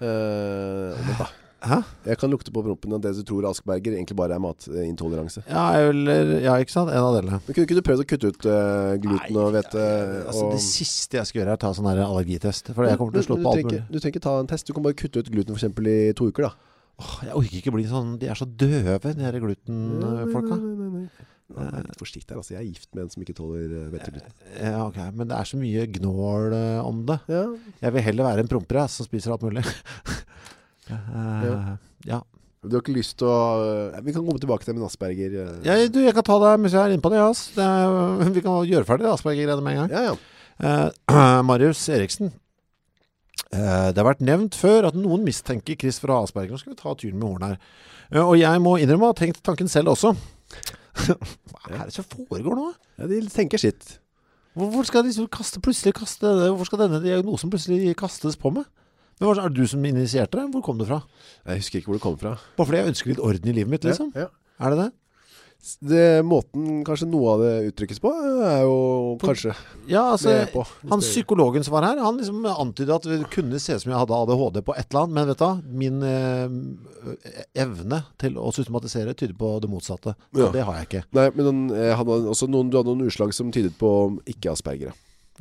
Uh, omvendt da. Hæ? Jeg kan lukte på prompen at det du tror Askberger egentlig bare er matintoleranse. Ja, eller, ja, ikke sant? En av delene. Men kunne ikke du prøvd å kutte ut uh, gluten og hvete? Altså, og... det siste jeg skal gjøre, er ta sånn allergitest. For jeg kommer til å slå på alt mulig. du trenger ikke ta en test. Du kan bare kutte ut gluten eksempel i to uker, da. Åh, jeg orker ikke bli sånn De er så døve, de her glutenfolka. Nei, nei, nei, nei. Ja, vær litt forsiktig her, altså. Jeg er gift med en som ikke tåler hvetegluten. Ja, ok, Men det er så mye gnål eh, om det. Ja. Jeg vil heller være en promper jeg, som spiser alt mulig. Eh, ja. Du har ikke lyst til å eh, Vi kan komme tilbake til min Asperger. eh. Jeg, du, jeg kan ta deg mens jeg er inne på det. yes. det er, vi kan gjøre ferdig Asperger-greiene med en gang. Ja, ja. Uh, Marius Eriksen. Eh, det har vært nevnt før at noen mistenker Chris for å ha Asperger. Nå skal vi ta turen med horn her. Eh, og jeg må innrømme å ha tenkt tanken selv også. Hva er det som foregår nå? ja. De tenker sitt. Hvorfor skal de kaste, kaste Hvorfor skal denne diagnosen plutselig kastes på meg? Men Er det du som initierte det? Hvor kom det fra? Jeg husker ikke hvor det kom fra. Bare fordi jeg ønsker litt orden i livet mitt, liksom? Ja, ja. Er det det? Det, måten kanskje noe av det uttrykkes på, er jo kanskje Ja, altså på. Han psykologen som var her, han liksom antydet at det kunne se ut som jeg hadde ADHD på et eller annet. Men vet du? Min eh, evne til å systematisere tyder på det motsatte. Ja. det har jeg ikke. Nei, men den, han hadde også noen, du hadde noen utslag som tydet på ikke-aspergere.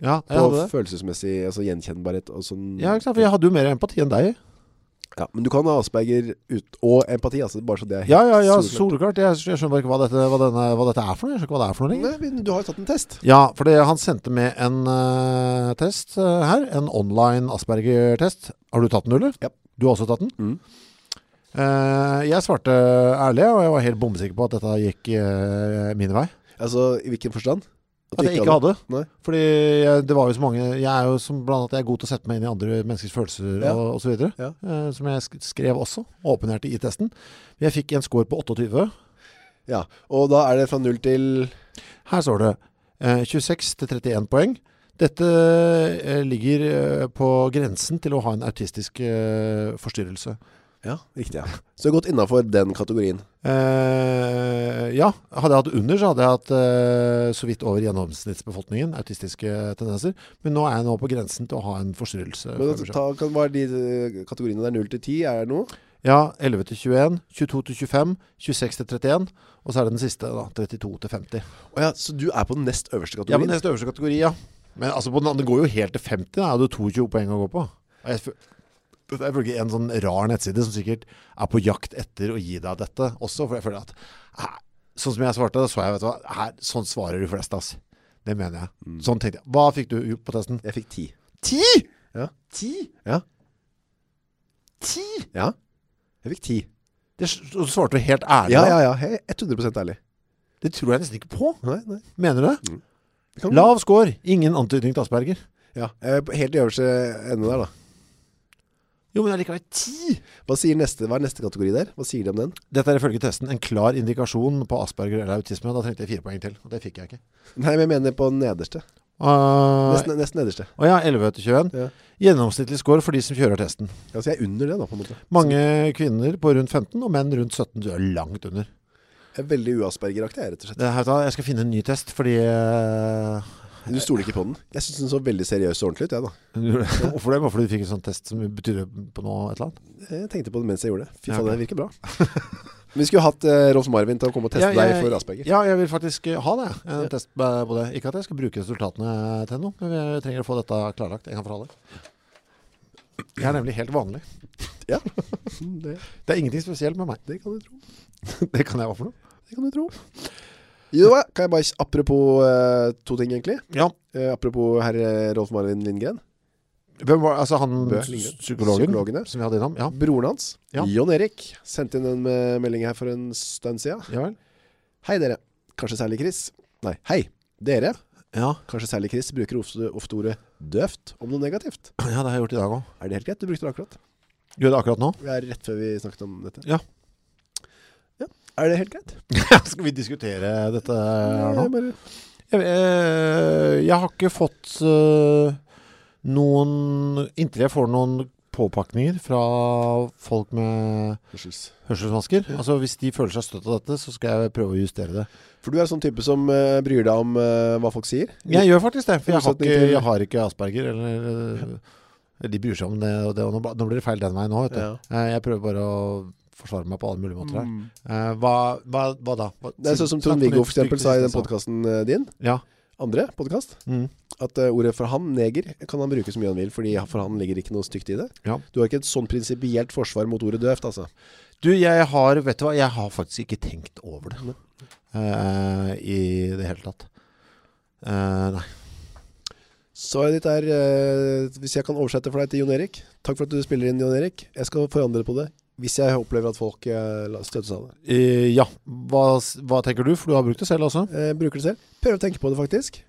Ja, På følelsesmessig altså gjenkjennbarhet og sånn. Ja, ikke sant? For jeg hadde jo mer empati enn deg. Ja, men du kan ha Asperger ut, og empati, altså bare så det er helt Ja, ja, ja, soleklart. Jeg, jeg skjønner bare ikke hva dette, hva, denne, hva dette er for noe. Jeg skjønner ikke hva det er for noe lenger. Nei, men du har jo tatt en test. Ja, for det, han sendte med en uh, test uh, her. En online Asperger-test. Har du tatt den, Ulle? Ja. Du har også tatt den? Mm. Uh, jeg svarte ærlig, og jeg var helt bombesikker på at dette gikk min vei. Altså, i hvilken forstand? At jeg ikke hadde. hadde. Fordi jeg, det var jo så mange Jeg er jo som blant annet jeg er god til å sette meg inn i andre menneskers følelser Ja. og, og så videre. Ja. Eh, som jeg skrev også. Åpenhjerte i testen. Jeg fikk en score på 28. Ja, og da er det fra 0 til Her står det eh, 26 til 31 poeng. Dette eh, ligger eh, på grensen til å ha en autistisk eh, forstyrrelse. Ja, riktig, ja. Så du har gått innenfor den kategorien. Eh, ja. Hadde jeg hatt under, så hadde jeg hatt eh, så vidt over gjennomsnittsbefolkningen autistiske tendenser. Men nå er jeg nå på grensen til å ha en forstyrrelse. Men ta, kan, hva er de eh, kategoriene der? 0 til 10, er det noe? Ja, 11 til 21, 22 til 25, 26 til 31, og så er det den siste, da, 32 til 50. Åja, så du er på den nest øverste kategorien? Ja, på den neste øverste kategori, ja. Men altså, på den det går jo helt til 50, da er det jo 22 poeng å gå på. Jeg, fø- bruker er ifølge en sånn rar nettside som sikkert er på jakt etter å gi deg dette også, for jeg føler at her, Sånn som jeg svarte, så jeg, vet du hva, her, sånn svarer de fleste, ass. Det mener jeg. Mm. Sånn tenkte jeg. Hva fikk du på testen? Jeg fikk ti. Ti! Ja. Ti? Ja. Ti? Ja, jeg fikk ti. Det s- svarte du helt ærlig. Ja, ja, ja. Jeg er 100% ærlig. Det tror jeg nesten ikke på. Nei, nei. Mener du det? Mm. Lav score. Ingen antydning til Asperger. Ja, jeg helt i øverste ende der, da. Jo, men allikevel ti! Hva, sier neste, hva er neste kategori der? Hva sier de om den? Dette er ifølge testen en klar indikasjon på Asperger eller autisme. Da trengte jeg fire poeng til, og det fikk jeg ikke. Nei, men jeg mener på nederste. Uh, Nesten, nesten nederste. Å ja, 11 til 21. Ja. Gjennomsnittlig score for de som kjører testen. Altså, jeg er under det, da, på en måte. Mange kvinner på rundt 15, og menn rundt 17. Du er langt under. Jeg er veldig uaspergeraktig, rett og slett. Det, jeg skal finne en ny test, fordi eh, Du stoler ikke på den? Jeg syns den så veldig seriøs og ordentlig ut, jeg, da. Hvorfor det? Bare fordi du fikk en sånn test som betyr på noe et eller annet? Jeg tenkte på det mens jeg gjorde det. Fy faen, det virker bra. Vi skulle hatt eh, Rolf Marvin til å komme og teste Ja, jeg- deg for Asperger. Ja, jeg vil faktisk eh, ha det. En Ja. test på det. Ikke at jeg skal bruke resultatene til noe, men jeg trenger å få dette klarlagt en gang for alle. Jeg er nemlig helt vanlig. Ja, Det, Det er ingenting spesielt med meg. det kan du tro. Det kan jeg hva for noe? Det kan du tro. Jo, kan jeg bare Apropos eh, to ting, egentlig. Ja. Eh, apropos herr eh, Rolf Marvin Lindgren. Hvem var, altså han Bø, Lindgren. psykologen Psykologene. som vi hadde innom? Ja. Broren hans, Ja. Jon Erik, sendte inn en eh, melding her for en stund siden. ja vel? Hei dere. Kanskje særlig Chris. Nei, hei. Dere, Ja. kanskje særlig Chris, bruker ofte, ofte ordet døvt om noe negativt. ja, det har jeg gjort i dag òg. Er det helt greit? Du brukte det akkurat. Gjør det akkurat nå? Vi er rett før vi snakket om dette. Ja. Ja. Er det helt greit? Skal vi diskutere dette her nå? Ja, Jeg, eh, jeg har ikke fått uh, noen Inntil jeg får noen påpakninger fra folk med Hørsels. hørselsvansker. Altså Hvis de føler seg støtt av dette, så skal jeg prøve å justere det. For du er sånn type som uh, bryr deg om uh, hva folk sier? Jeg gjør faktisk det, for jeg har ikke, jeg har ikke asperger. Eller, ja. De bryr seg om det, og det og nå, nå blir det feil den veien nå. Ja. Jeg prøver bare å forsvare meg på alle mulige måter her. Mm. Eh, hva, hva, hva da? Hva, Det er sånn som Trond Viggo for eksempel sa i den podcasten podkasten din. Ja. Andre podkast. Mm. At uh, ordet for han, neger, kan han bruke så mye han vil, fordi for han ligger ikke noe stygt i det. Ja. Du har ikke et sånn prinsipielt forsvar mot ordet døvt, altså. Du, jeg har, vet du hva, jeg har faktisk ikke tenkt over det Uh, i det hele tatt. Uh, nei. Svaret ditt er, uh, hvis jeg kan oversette for deg til Jon Erik Takk for at du spiller inn, Jon Erik. Jeg skal forandre på det hvis jeg opplever at folk eh, seg støtes av det. Uh, ja, hva, hva tenker du? For du har brukt det selv også. Uh, bruker det selv. Prøver å tenke på det, faktisk.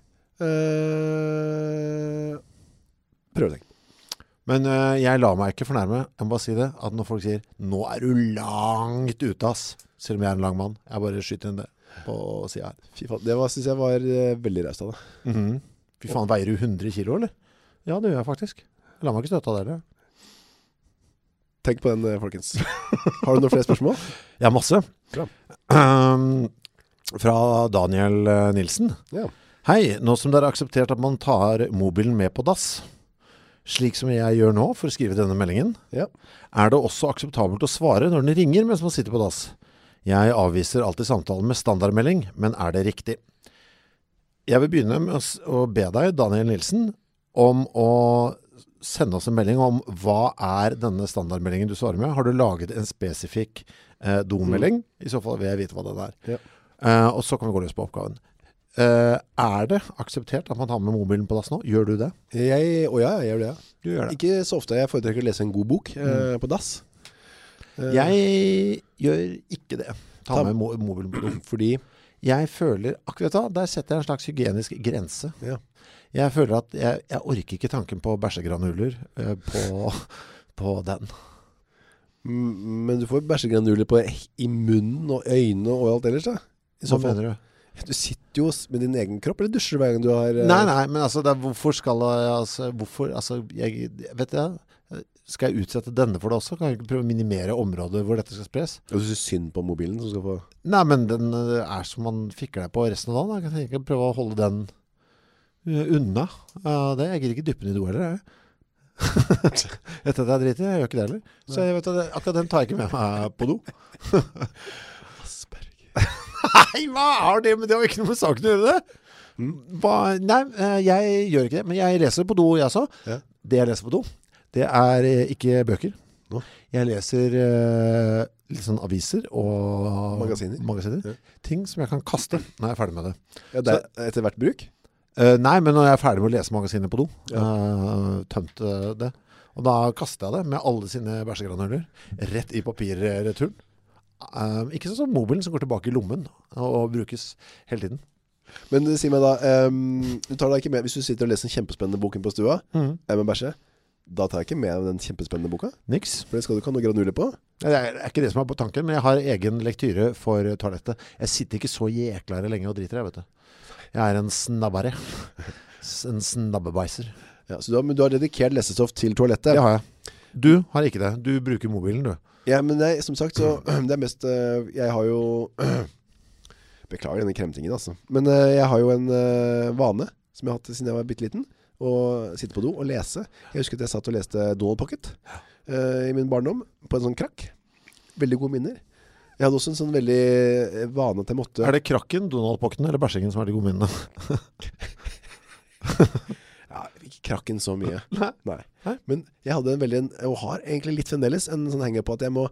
Uh, prøver å tenke. Men uh, jeg lar meg ikke fornærme. Jeg må bare si det. At når folk sier 'nå er du langt ute', ass. Selv om jeg er en lang mann. Jeg bare skyter inn det på sida her. Fy faen, det syns jeg var uh, veldig raust av deg. Mhm. Fy faen, veier du 100 kilo, eller? Ja, det gjør jeg faktisk. Jeg lar meg ikke støte av det heller. Tenk på den, eh, folkens. Har du noen flere spørsmål? Ja, masse. Um, fra Daniel eh, Nilsen. Ja. Hei, nå som dere har akseptert at man tar mobilen med på dass, slik som jeg gjør nå for å skrive denne meldingen, Ja. er det også akseptabelt å svare når den ringer mens man sitter på dass. Jeg avviser alltid samtalen med standardmelding, men er det riktig? Jeg vil begynne med å be deg, Daniel Nilsen, om å sende oss en melding om hva er denne standardmeldingen du svarer med. Har du laget en spesifikk eh, domelding? I så fall vil jeg vite hva den er. Ja. Eh, og så kan vi gå løs på oppgaven. Eh, er det akseptert at man tar med mobilen på dass nå? Gjør du det? Jeg, å ja, jeg gjør det. Du gjør Ikke så ofte. Jeg foretrekker å lese en god bok eh, på dass. Eh, Jeg gjør ikke det. Ta Ta- med mo mobilen på do. Fordi Jeg føler akkurat da, der setter jeg en slags hygienisk grense. Ja. Jeg føler at jeg, jeg orker ikke tanken på bæsjegranuler eh, på, på den. Men du får bæsjegranuler på i munnen og øynene og alt ellers, da. I så Hva fall. mener du? Du sitter jo s- med din egen kropp, eller dusjer du hver gang du har eh, Nei, nei, men altså, det er, hvorfor skal jeg altså, Hvorfor, altså, jeg, Vet jeg Skal jeg utsette denne for det også? Kan jeg ikke prøve å minimere området hvor dette skal spres? Og du syns synd på mobilen som skal få Nei, men den eh, er som man fikler deg på resten av dagen. Jeg kan ikke prøve å holde den unna. Ja, det, jeg gidder ikke dyppe den i do heller, jeg. Etter at jeg driter, jeg gjør ikke det heller. Så jeg vet at det, akkurat den tar jeg ikke med meg på do. Asperger. Nei, hva har det med det? har ikke noe med saken å gjøre det. Mm. Hva, nei, eh, jeg gjør ikke det. Men jeg leser på do, jeg også. Ja. Det jeg leser på do, det er eh, ikke bøker. No. Jeg leser uh, litt sånn aviser og Magasiner. Ja. Ting som jeg kan kaste når jeg er ferdig med det. Ja, det er etter hvert bruk. Eh, nei, men når jeg er ferdig med å lese magasinet på do, Ja. uh, tømt eh, det, og da kaster jeg det med alle sine bæsjegranuler rett i papirreturen. Eh, ikke sånn som mobilen som går tilbake i lommen og, og brukes hele tiden. Men eh, si meg da um, Du tar deg ikke med Hvis du sitter og leser en kjempespennende boken på stua, mm. med bæsje, da tar jeg ikke med den kjempespennende boka. Niks. For det skal du ikke ha noe granuler på. Det er, det ikke det som er på tanken, men jeg har egen lektyre for toalettet. Jeg sitter ikke så jæklare lenge og driter, jeg, vet du. Jeg er en snabbare. En snabbebeiser. Ja, så du har, men du har dedikert lesestoff til toalettet. Det har jeg. Du har ikke det. Du bruker mobilen, du. Ja, men nei, som sagt så Det er mest eh, Jeg har jo Beklager denne kremtingen, altså. Men eh, jeg har jo en eh, vane som jeg har hatt siden jeg var bitte liten. Å sitte på do og lese. Jeg husker at jeg satt og leste Donald Pocket eh, i min barndom på en sånn krakk. Veldig gode minner. Jeg hadde også en sånn veldig eh, vane at jeg måtte Er det krakken, Donald-pokken eller bæsjingen som er de gode minnene? Ja, ikke krakken så mye. Nei. Nei. Nei. Men jeg hadde en veldig, og har egentlig litt fremdeles, en sånn henger på at jeg må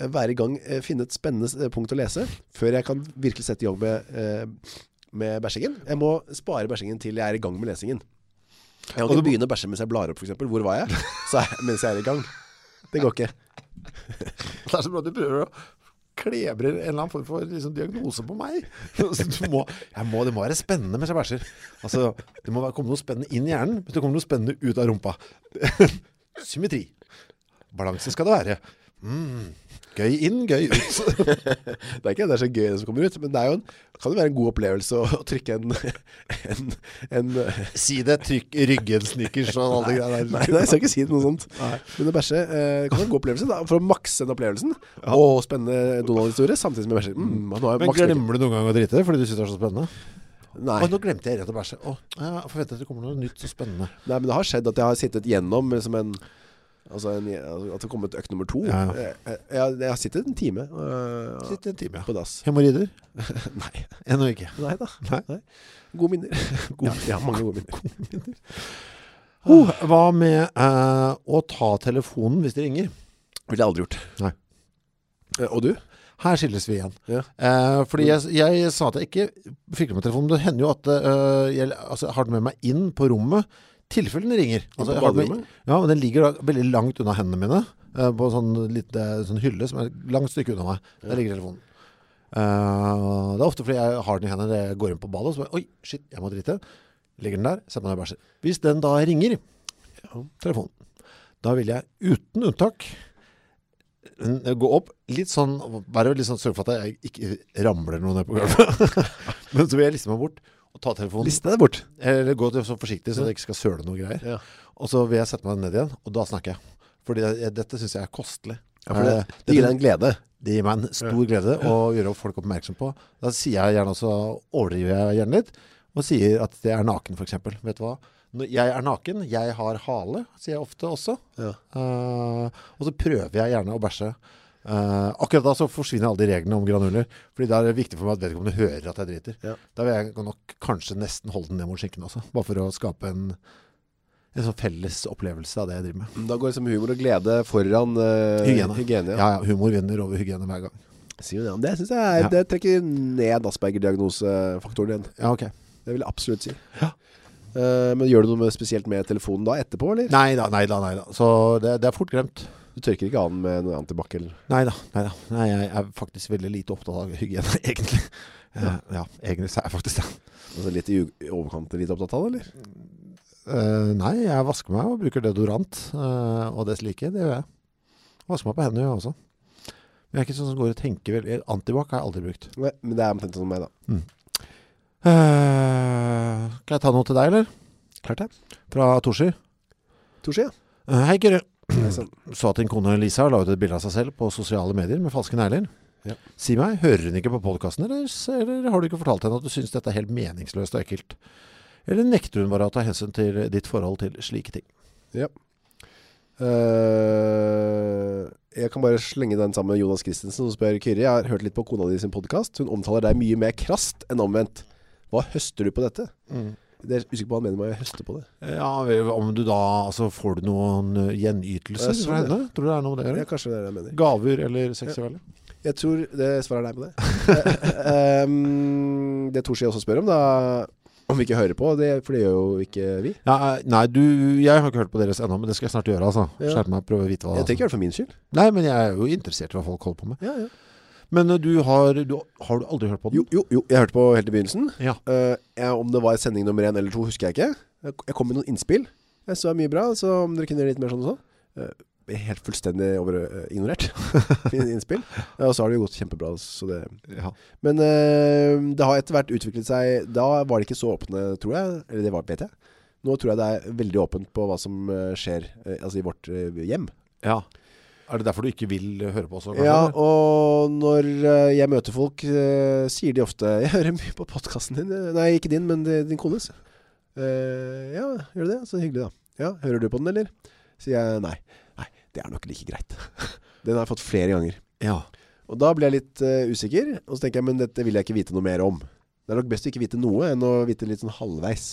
være i gang eh, finne et spennende eh, punkt å lese, før jeg kan virkelig sette i gang med, eh, med bæsjingen. Jeg må spare bæsjingen til jeg er i gang med lesingen. Jeg kan ikke du- begynne å bæsje mens jeg blar opp, for eksempel. Hvor var jeg? Så er, mens jeg er i gang. Det går ikke. Det er så bra at du prøver å klebre en eller annen form for liksom, diagnose på meg. Må, må, det må være spennende mens jeg bæsjer. Altså, det må komme noe spennende inn i hjernen, men det kommer noe spennende ut av rumpa. Symmetri. Balanse skal det være. Mm, gøy inn, gøy ut. Det er ikke det er så gøy det som kommer ut, men det er jo en, kan jo være en god opplevelse å, å trykke en, en, en Si det, trykk ryggen, snickers og alle de greiene der. Nei, nei, jeg skal ikke si noe sånt. Nei. Men å bæsje eh, kan være en god opplevelse da, for å makse den opplevelsen. og spennende Donald-historie, samtidig som jeg bæsjer. Mm, nå Men glemmer du noen gang å drite fordi du synes det er så spennende? Nei. Å, nå glemte jeg rett å bæsje. Å, jeg forventer at det kommer noe nytt og spennende. nei, men det har skjedd at jeg har sittet gjennom som en Altså en, at det har kommet økt nummer to. Ja, ja. Jeg, jeg, jeg, sittet en time øh, Sitt en time, ja. på dass. Hemorrider? Nei, Ennå ikke. nei da. Nei. Gode minner. God, ja. mange gode minner. Oh, hva med eh, å ta telefonen hvis de ringer? Ville jeg aldri gjort. Nei. Eh, Og du? Her skilles vi igjen. Ja. Eh, fordi jeg, jeg sa at jeg ikke fikk med telefonen. Det hender jo at eh, jeg altså, har den med meg inn på rommet, tilfelle den ringer. Altså, med- Ja, men den ligger da veldig langt unna hendene mine, eh, på en sånn lite sånn hylle som er langt stykke unna meg. Der ligger telefonen. Uh, det er ofte fordi jeg har den i hendene, når jeg går inn på badet, og så bare, oi, shit, jeg må drite. Legger den der, setter meg ned og bæsjer. Hvis den da ringer, telefonen, da vil jeg uten unntak gå opp litt sånn, være litt sånn sørge for at jeg ikke ramler noe ned på gulvet. Men så vil jeg liste meg bort og ta telefonen. Liste deg bort. Eller gå så forsiktig så jeg ikke skal søle noe greier. Ja. Og så vil jeg sette meg ned igjen, og da snakker jeg. Fordi jeg, dette synes jeg er kostelig. Ja, for det, Eh, det gir deg en glede. det gir meg en stor glede å gjøre folk oppmerksom på. Da sier jeg gjerne også, overdriver jeg gjerne litt, og sier at jeg er naken for eksempel. Vet du hva? Når jeg er naken, jeg har hale, sier jeg ofte også. Ja. Uh, og så prøver jeg gjerne å bæsje. Eh, akkurat da så forsvinner alle de reglene om granuler. Fordi da er det viktig for meg at vedkommende hører at jeg driter. Ja. Da vil jeg nok kanskje nesten holde den ned mot skinken også. Bare for å skape en, en sånn felles opplevelse av det jeg driver med. Da går liksom humor og glede foran uh, Hygiene. hygiene ja. Ja, ja, humor vinner over hygiene hver gang. Sier jo det. Det synes jeg er, det trekker ned Asperger-diagnosefaktoren din. Ja, ok. Det vil jeg absolutt si. Ja. uh, men gjør du noe med, spesielt med telefonen da etterpå, eller? Nei da, nei da, nei da. Så det, det er fort glemt. Du tørker ikke an med noe antibac Nei da, nei jeg er faktisk veldig lite opptatt av hygiene, egentlig. Ja, ja egentlig er jeg faktisk det. altså litt i overkant litt opptatt av det, eller? Uh, nei, jeg vasker meg og bruker deodorant uh, og det slike. Det gjør jeg. Vasker meg på hendene, jeg også. Men jeg er ikke sånn som går og tenker veldig Antibac har jeg aldri brukt. Nei, men det er omtrent som meg, da. Eh, kan jeg ta noe til deg, eller? Klart det. Fra Torsi. Torsi, ja. Eh, hei, Kyrre. Sånn. Så at din kone Lisa la ut et bilde av seg selv på sosiale medier med falske negler. Ja. Si meg, hører hun ikke på podkasten, eller, eller har du ikke fortalt henne at du syns dette er helt meningsløst og ekkelt? Eller nekter hun bare å ta hensyn til ditt forhold til slike ting? Eh, jeg kan bare slenge den sammen med Jonas Christensen som spør Kyrre. Jeg har hørt litt på kona di sin podcast. Hun omtaler deg mye mer krast enn omvendt. Hva høster du på dette? Det er usikker på hva han mener med å høste på det. Ja, om du da altså, Får du noen eh, gjenytelser Jeg fra henne? Tror du det er noe med det å Ja, kanskje det er det jeg mener. Gaver eller seksuelle? Jeg tror det svarer nei på det. Um, det Torsi også spør om, da om vi ikke hører på, det, for det gjør jo ikke vi. Ja, nei, du Jeg har ikke hørt på deres ennå, men det skal jeg snart gjøre. altså Ja. Meg, prøve å vite hva Jeg tenker ikke gjøre det for min skyld. Nei, men jeg er jo interessert i hva folk holder på med. Ja, ja. Men eh, du har du, Har du aldri hørt på den? Jo, jo, jo, jeg hørte på helt i begynnelsen. Ja. Uh, jeg, om det var sending nummer én eller to, husker jeg ikke. Jeg, kom med noen innspill. Jeg så det er mye bra, så om dere kunne gjøre litt mer sånn og sånn. Uh, er helt fullstendig over, uh, ignorert mine innspill. Ja, og så har det jo gått kjempebra, så det Ja. Men uh, det har etter hvert utviklet seg Da var det ikke så åpne, tror jeg. Eller det var, vet jeg. Nå tror jeg det er veldig åpent på hva som eh, skjer uh, altså i vårt eh, hjem. ja. Er det derfor du ikke vil høre på oss? Ja, og når eh, jeg møter folk, eh, sier de ofte Jeg hører mye på podkasten din. Eh, Nei, ikke din, men din kones. Uh, ja, gjør du det? Så hyggelig, da. Ja, Hører du på den, eller? Sier jeg nei. Nei, det er nok like greit. Den har jeg fått flere ganger. ja. Og da blir jeg litt uh, usikker, og så tenker jeg men dette vil jeg ikke vite noe mer om. Det er nok best å ikke vite noe enn å vite litt sånn halvveis.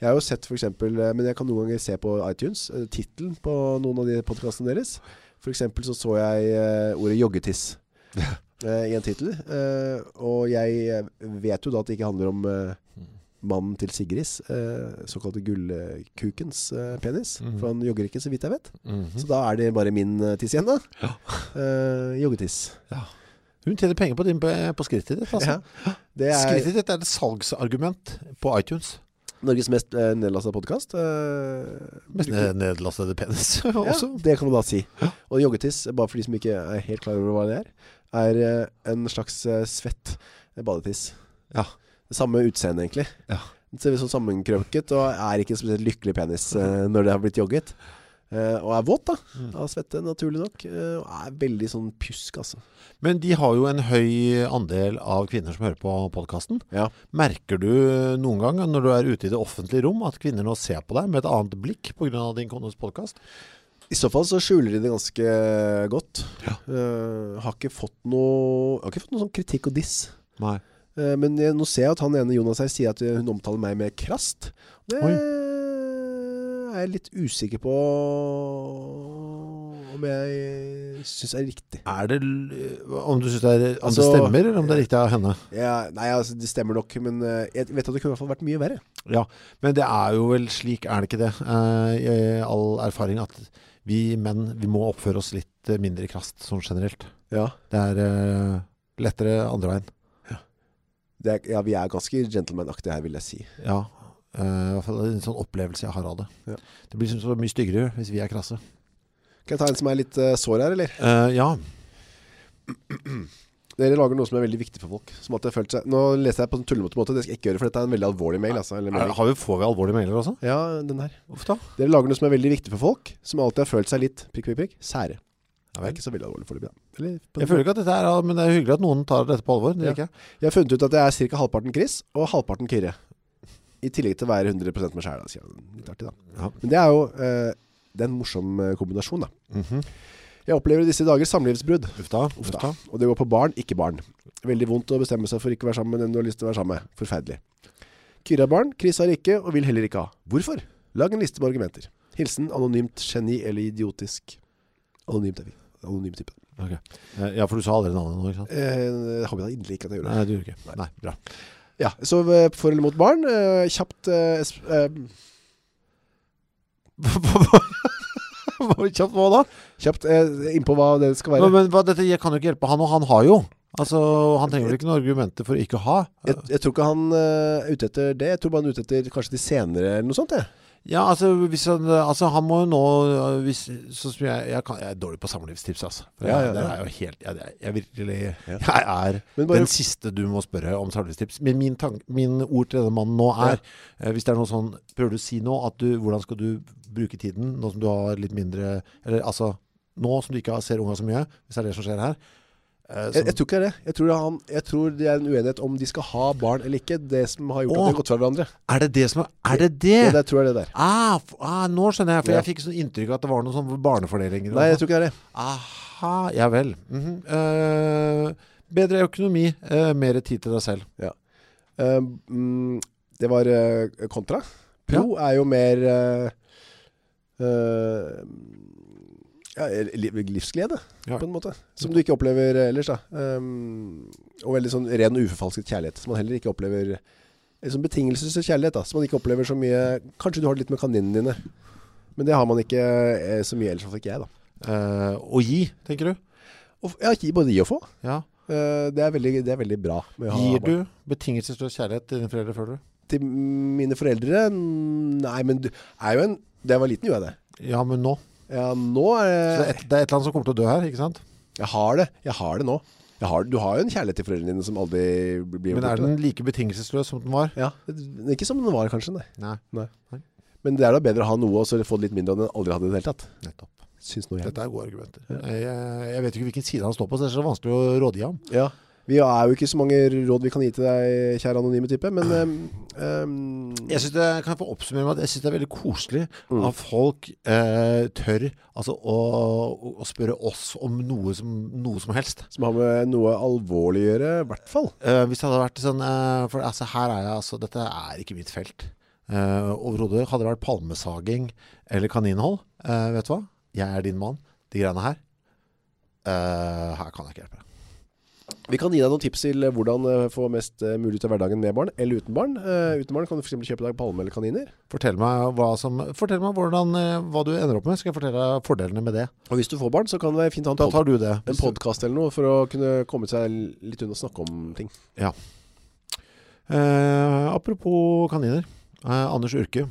Jeg har jo sett for eksempel, eh, men jeg kan noen ganger se på iTunes, uh, titelen på noen av de podcastene deres. For eksempel så så jeg uh, ordet joggetiss uh, i en titel, Uh, og jeg eh, vet jo da at det ikke handler om eh, mannen til Sigrids, uh, såkalte gullkukens eh, penis, -hmm. for han jogger ikke så vidt jeg vet. Mhm. Så da er det bare min eh, tiss igjen da. Ja. Eh, joggetiss. Hun tjener penger på, din, på, på skrittet ditt. Altså. Ja. Er Skrittet ditt er et salgsargument på iTunes. Norges mest nedlastede nedlastet podcast. Mest ned- nedlastede penis ja, det kan man da si. Og joggetiss, bare for de som ikke er helt klar over hva det er, er eh, en slags eh, svett eh, badetiss. Ja. Det samme utseende egentlig. Ja. Det ser vi som sammenkrøket, og er ikke en spesielt lykkelig penis eh, når det har blitt jogget. Eh, og er våt da, Mm. av svette, naturlig nok. Uh, og er veldig sånn pjusk, altså. Men de har jo en høy andel av kvinner som hører på podkasten. Ja. Merker du noen gang når du er ute i det offentlige rom at kvinner nå ser på deg med et annet blikk pga. din kones podkast? I så fall så skjuler de det ganske godt. Ja. Uh, har ikke fått noe Har ikke fått noe sånn kritikk og diss. Nei. Men jeg, nå ser jeg at han ene Jonas her sier at hun omtaler meg med krast. Det Oi. Er jeg litt usikker på om jeg syns er riktig. Er det Om du synes det, er, om Altså- det stemmer, eller om det er riktig av henne? Ja, nei, altså det stemmer nok, men eh, jeg vet at det kunne i hvert fall vært mye verre. Ja, men det er jo vel slik, er det ikke det? Eh, I all erfaring at vi menn vi må oppføre oss litt eh, mindre krast sånn generelt. Ja, Det er eh, lettere andre veien. det ja vi er ganske gentleman-aktige her, vil jeg si. Ja, eh, i hvert fall en sånn opplevelse jeg har av det. Ja. Det blir så mye styggere hvis vi er krasse. Kan jeg ta en som er litt uh, sår her, eller? Uh, ja, Dere lager noe som er veldig viktig for folk. Som at jeg følte seg Nå leser jeg på en tullemåte måte, det skal jeg ikke gjøre, for dette er en veldig alvorlig mail. Altså, eller er, har vi, får vi alvorlige mailer også? Ja, den her. Da. Dere lager noe som er veldig viktig for folk, som alltid har følt seg litt prikk, prikk, prikk, sære. Det er ikke så veldig alvorlig for det Eller, Jeg føler ikke at dette er, men det er hyggelig at noen tar dette på alvor. Det Ja. jeg. Har funnet ut at det er ca. halvparten Chris og halvparten Kyrre. I tillegg til å være 100 meg sjæl. Litt artig, da. Ja. Men det er jo eh, det er en morsom eh, kombinasjon, da. Mhm. Jeg opplever i disse dager samlivsbrudd. Ufta, Ufta. Og det går på barn, ikke barn. Veldig vondt å bestemme seg for ikke å være sammen med den du har lyst til å være sammen med. Forferdelig. Kyrre har barn, Chris har ikke, og vil heller ikke ha. Hvorfor? Lag en liste med argumenter. Hilsen anonymt geni eller idiotisk. Anonymt er vi. Anonym type. Ok. Eh, Ja, for du sa aldri navnet nå, ikke sant? Eh, har vi da inderlig ikke at jeg gjorde det. Nei, du gjorde ikke. Nei, bra. Ja, så eh, for eller mot barn, eh, kjapt eh, Kjapt hva da? Kjapt innpå hva det skal være. Men, men hva, dette kan jo ikke hjelpe han, og han har jo. Altså, Han trenger vel ikke noen argumenter for å ikke ha. Jeg, jeg tror ikke han er ute etter det. Jeg tror bare han er ute etter kanskje de senere eller noe sånt. Jeg. Ja, altså, han, altså han må jo nå hvis, Sånn jeg, jeg, kan, jeg er dårlig på samlivstips, altså. Ja, ja, det ja. er jo helt Jeg, jeg, virkelig. Jeg er bare- den siste du må spørre om samlivstips. Men min, tank, min ord til denne mannen nå er eh, Hvis det er noe sånn Prøver du å si nå at du Hvordan skal du bruke tiden nå som du har litt mindre Eller altså Nå som du ikke ser unga så mye, hvis det er det som skjer her. Eh, Jeg, jeg tror ikke det. Jeg tror, han, jeg tror det er en uenighet om de skal ha barn eller ikke. Det som har gjort at de har gått fra hverandre. er det det som er Er det det? Ja, det tror jeg det der. Ah, ah, nå skjønner jeg, for Ja. jeg fikk sånn inntrykk av at det var noen sånn barnefordelinger. Nei, jeg sånn. tror ikke det er det. Aha, ja vel. Mm -hmm. uh, bedre økonomi, uh, mer tid til deg selv. Eh, mm, det var kontra. Pro er jo mer ja, livsglede, Ja. på en måte. Som du ikke opplever ellers, da. Um, og veldig sånn ren og uforfalsket kjærlighet, som man heller ikke opplever En sånn betingelsesløs kjærlighet, da. Som man ikke opplever så mye Kanskje du har det litt med kaninene dine. Men det har man ikke eh, så mye ellers, i hvert fall ikke jeg, da. Uh, å gi, tenker du? Og, ja, gi- både gi og få. Ja. Uh, det, er veldig, det er veldig bra. Gir du betingelsesløs kjærlighet til dine foreldre, føler du? Til mine foreldre Nei, men du er jo en Da jeg var liten, gjorde jeg det. Ja, men nå? Ja, nå Så det, er er et, det er et eller annet som kommer til å dø her, ikke sant? Jeg har det. Jeg har det nå. Jeg har, du har jo en kjærlighet til foreldrene dine som aldri blir Men er den like betingelsesløs som den var? Ja, Ikke som den var, kanskje. Nei. Nei, Men det er da bedre å ha noe og så få det litt mindre enn den aldri hadde i det hele tatt. nettopp. Dette er gode argumenter. Jeg, jeg vet ikke hvilken side han står på, så det er så vanskelig å rådgi ham. Ja. Vi er jo ikke så mange råd vi kan gi til deg, kjære anonyme type, men um, Jeg synes det, kan jeg få oppsummere med at jeg synes det er veldig koselig Mm. at folk eh, tør altså, å, å spørre oss om noe som, noe som helst. Som har med noe alvorlig å gjøre, i hvert fall. Eh, hvis det hadde vært sånn eh, For altså, her er jeg altså Dette er ikke mitt felt. Uh, Overhodet. Hadde det vært palmesaging eller kaninhold, uh, vet du hva? Jeg er din mann. De greiene her. Uh, her kan jeg ikke hjelpe deg. Vi kan gi deg noen tips til hvordan eh, få mest eh, mulig ut av hverdagen med barn, eller uten barn. Uh, uten barn kan du for eksempel kjøpe deg palme eller kaniner. Fortell meg, hva, som, fortell meg hvordan, hva du ender opp med. Skal jeg fortelle deg fordelene med det? Og hvis du får barn, så kan det være fint ha en, pod tar du det. en podcast eller noe for å kunne komme seg litt unna å snakke om ting. Eh, apropos kaniner. Uh, Anders Urke.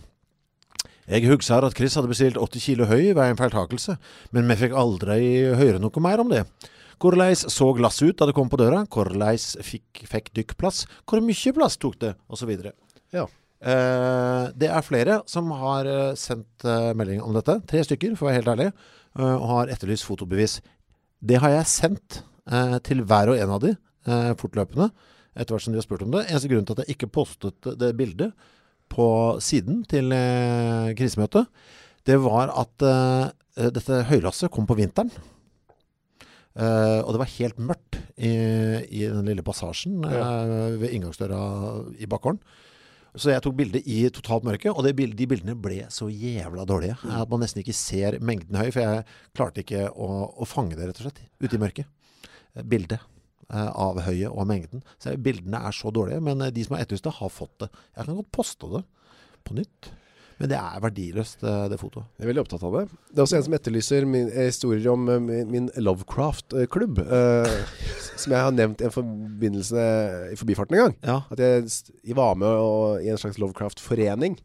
Jeg husker at Chris hadde bestilt 80 kilo høy ved en feiltakelse, men vi fikk aldri høre noe mer om det. Hvordan så glasset ut da det kom på døra? Hvordan fikk, fikk dykk plass? Hvor mye plass tok det? Og så videre. Ja. Eh, det er flere som har eh, sendt eh, melding om dette. Tre stykker, for å være helt ærlig, eh, og har etterlyst fotobevis. Det har jeg sendt eh, til hver og en av de eh, fortløpende, etter hvert som de har spurt om det. Eneste grunn til at jeg ikke postet det bildet på siden til eh, krisemøtet, det var at eh, dette høylasset kom på vinteren. Eh, og det var helt mørkt i, i den lille passasjen eh, ved inngangsdøra i bakgården. Så jeg tok bilde i totalt mørke, og det, bild- de bildene ble så jævla dårlige at man nesten ikke ser mengden høy, for jeg klarte ikke å, å fange det, rett og slett, ute i mørket. Eh, Bildet uh, av høyet og mengden. Så bildene er så dårlige, men de som har etterlyst det, har fått det. Jeg kan godt poste det på nytt. Men det er verdiløst, eh, det fotoet. Jeg er veldig opptatt av det. Det er også en som etterlyser min, eh, historier om eh, min, min Lovecraft-klubb. eh, som jeg har nevnt i en forbindelse i forbifarten en gang. Ja. At jeg, jeg var med og, i en slags Lovecraft-forening.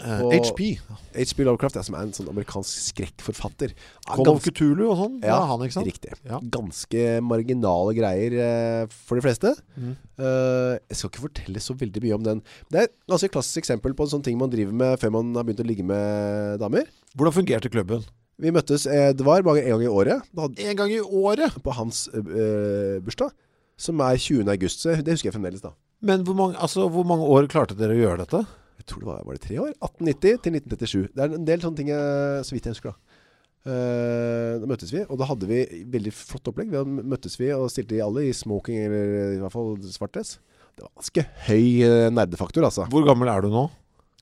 Eh, Og- HP. H.P. Lovecraft er som er en sånn amerikansk skrekkforfatter. Ja, Call of Cthulhu og sånn. Ja, Ja, han, ikke sant? Riktig. Ja. Ganske marginale greier uh, for de fleste. Mm. Uh, jeg skal ikke fortelle så veldig mye om den. Det er et klassisk eksempel på en sånn ting man driver med før man har begynt å ligge med damer. Hvordan fungerte klubben? Vi møttes, eh, det var bare en gang i året. Hadde, En gang i året! på hans eh, bursdag, som er 20. august. Så det husker jeg fremdeles da. Men hvor mange, altså, hvor mange år klarte dere å gjøre dette? Jeg tror det var, var det tre år? 1890 til 1937. Det er en del sånne ting, jeg, så vidt jeg husker da. Uh, da møttes vi, og da hadde vi veldig flott opplegg. Da møttes vi og stilte i alle i smoking, eller i hvert fall svart dress. Det var ganske høy eh, nerdefaktor, altså. Hvor gammel er du nå?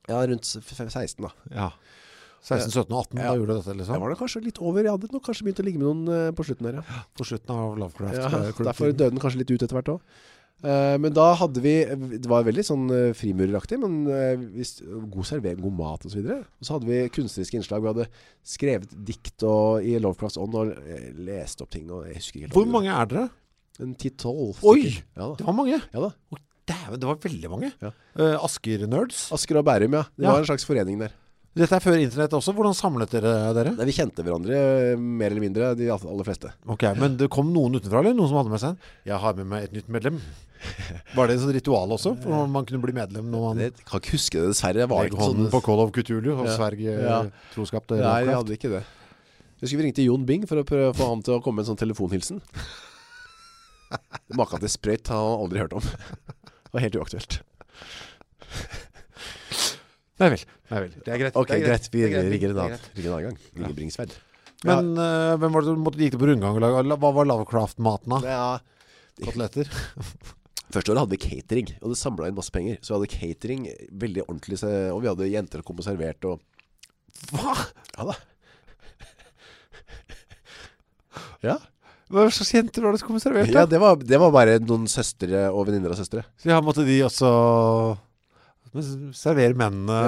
Ja, rundt f- f- 16 da. Ja. 16, 17 og 18, Ja. da gjorde du dette Jeg liksom? var da kanskje litt over. Jeg hadde nok kanskje begynt å ligge med noen eh, på slutten der, ja. På slutten av Lovecraft. ja derfor døde den kanskje litt ut etter hvert også. Eh, men da hadde vi Det var veldig sånn uh, frimureraktig, men uh, hvis, god servering, god mat og så videre. Og så hadde vi kunstneriske innslag. Vi hadde skrevet dikt og, i Lovecrafts ånd og eh, lest opp ting. Og jeg husker ikke helt Hvor det. mange er dere? En 10-12 Oi! Ja. Det var mange. Ja da. oh, Dæven, det var veldig mange. Ja. Eh, Asker-nerds. Asker og Bærum, ja. Det Ja. var en slags forening der. Dette er før internett også. Hvordan samlet dere dere? Nei, vi kjente hverandre eh, mer eller mindre, de aller fleste. Ok, Men det kom noen utenfra, eller? Noen som hadde med seg en? Jeg har med meg et nytt medlem. Var det et sånt ritual også? For man kunne bli medlem når man jeg kan ikke huske det, dessverre. Jeg var ikke hånden sånn på Call of Cthulhu og Ja. sverg eh, Ja. troskap til Nei, jeg hadde ikke det. Jeg husker vi ringte Jon Bing for å prøve å få han til å komme med en sånn telefonhilsen. Maka til sprøyt har han aldri hørt om. Det var helt uaktuelt. Nei vel. Nei vel. Det er greit. Ok, det er greit. Greit. Vi en Det greit. rigger en annen gang. Rigger Bringsverd. Men uh, hvem var det du måtte gikk til på rundgang? Hva var Lovecraft-maten da? Ja, Koteletter? Første året hadde vi catering, og det samlet inn masse penger. Så vi hadde catering, veldig ordentlig, og vi hadde jenter som kom og serverte, og... Hva? Ja da. Ja, Hva slags jenter var det som kom og servert? ja det, var, det var bare noen søstre og venninner av søstre. Så ja, måtte de også servere mennene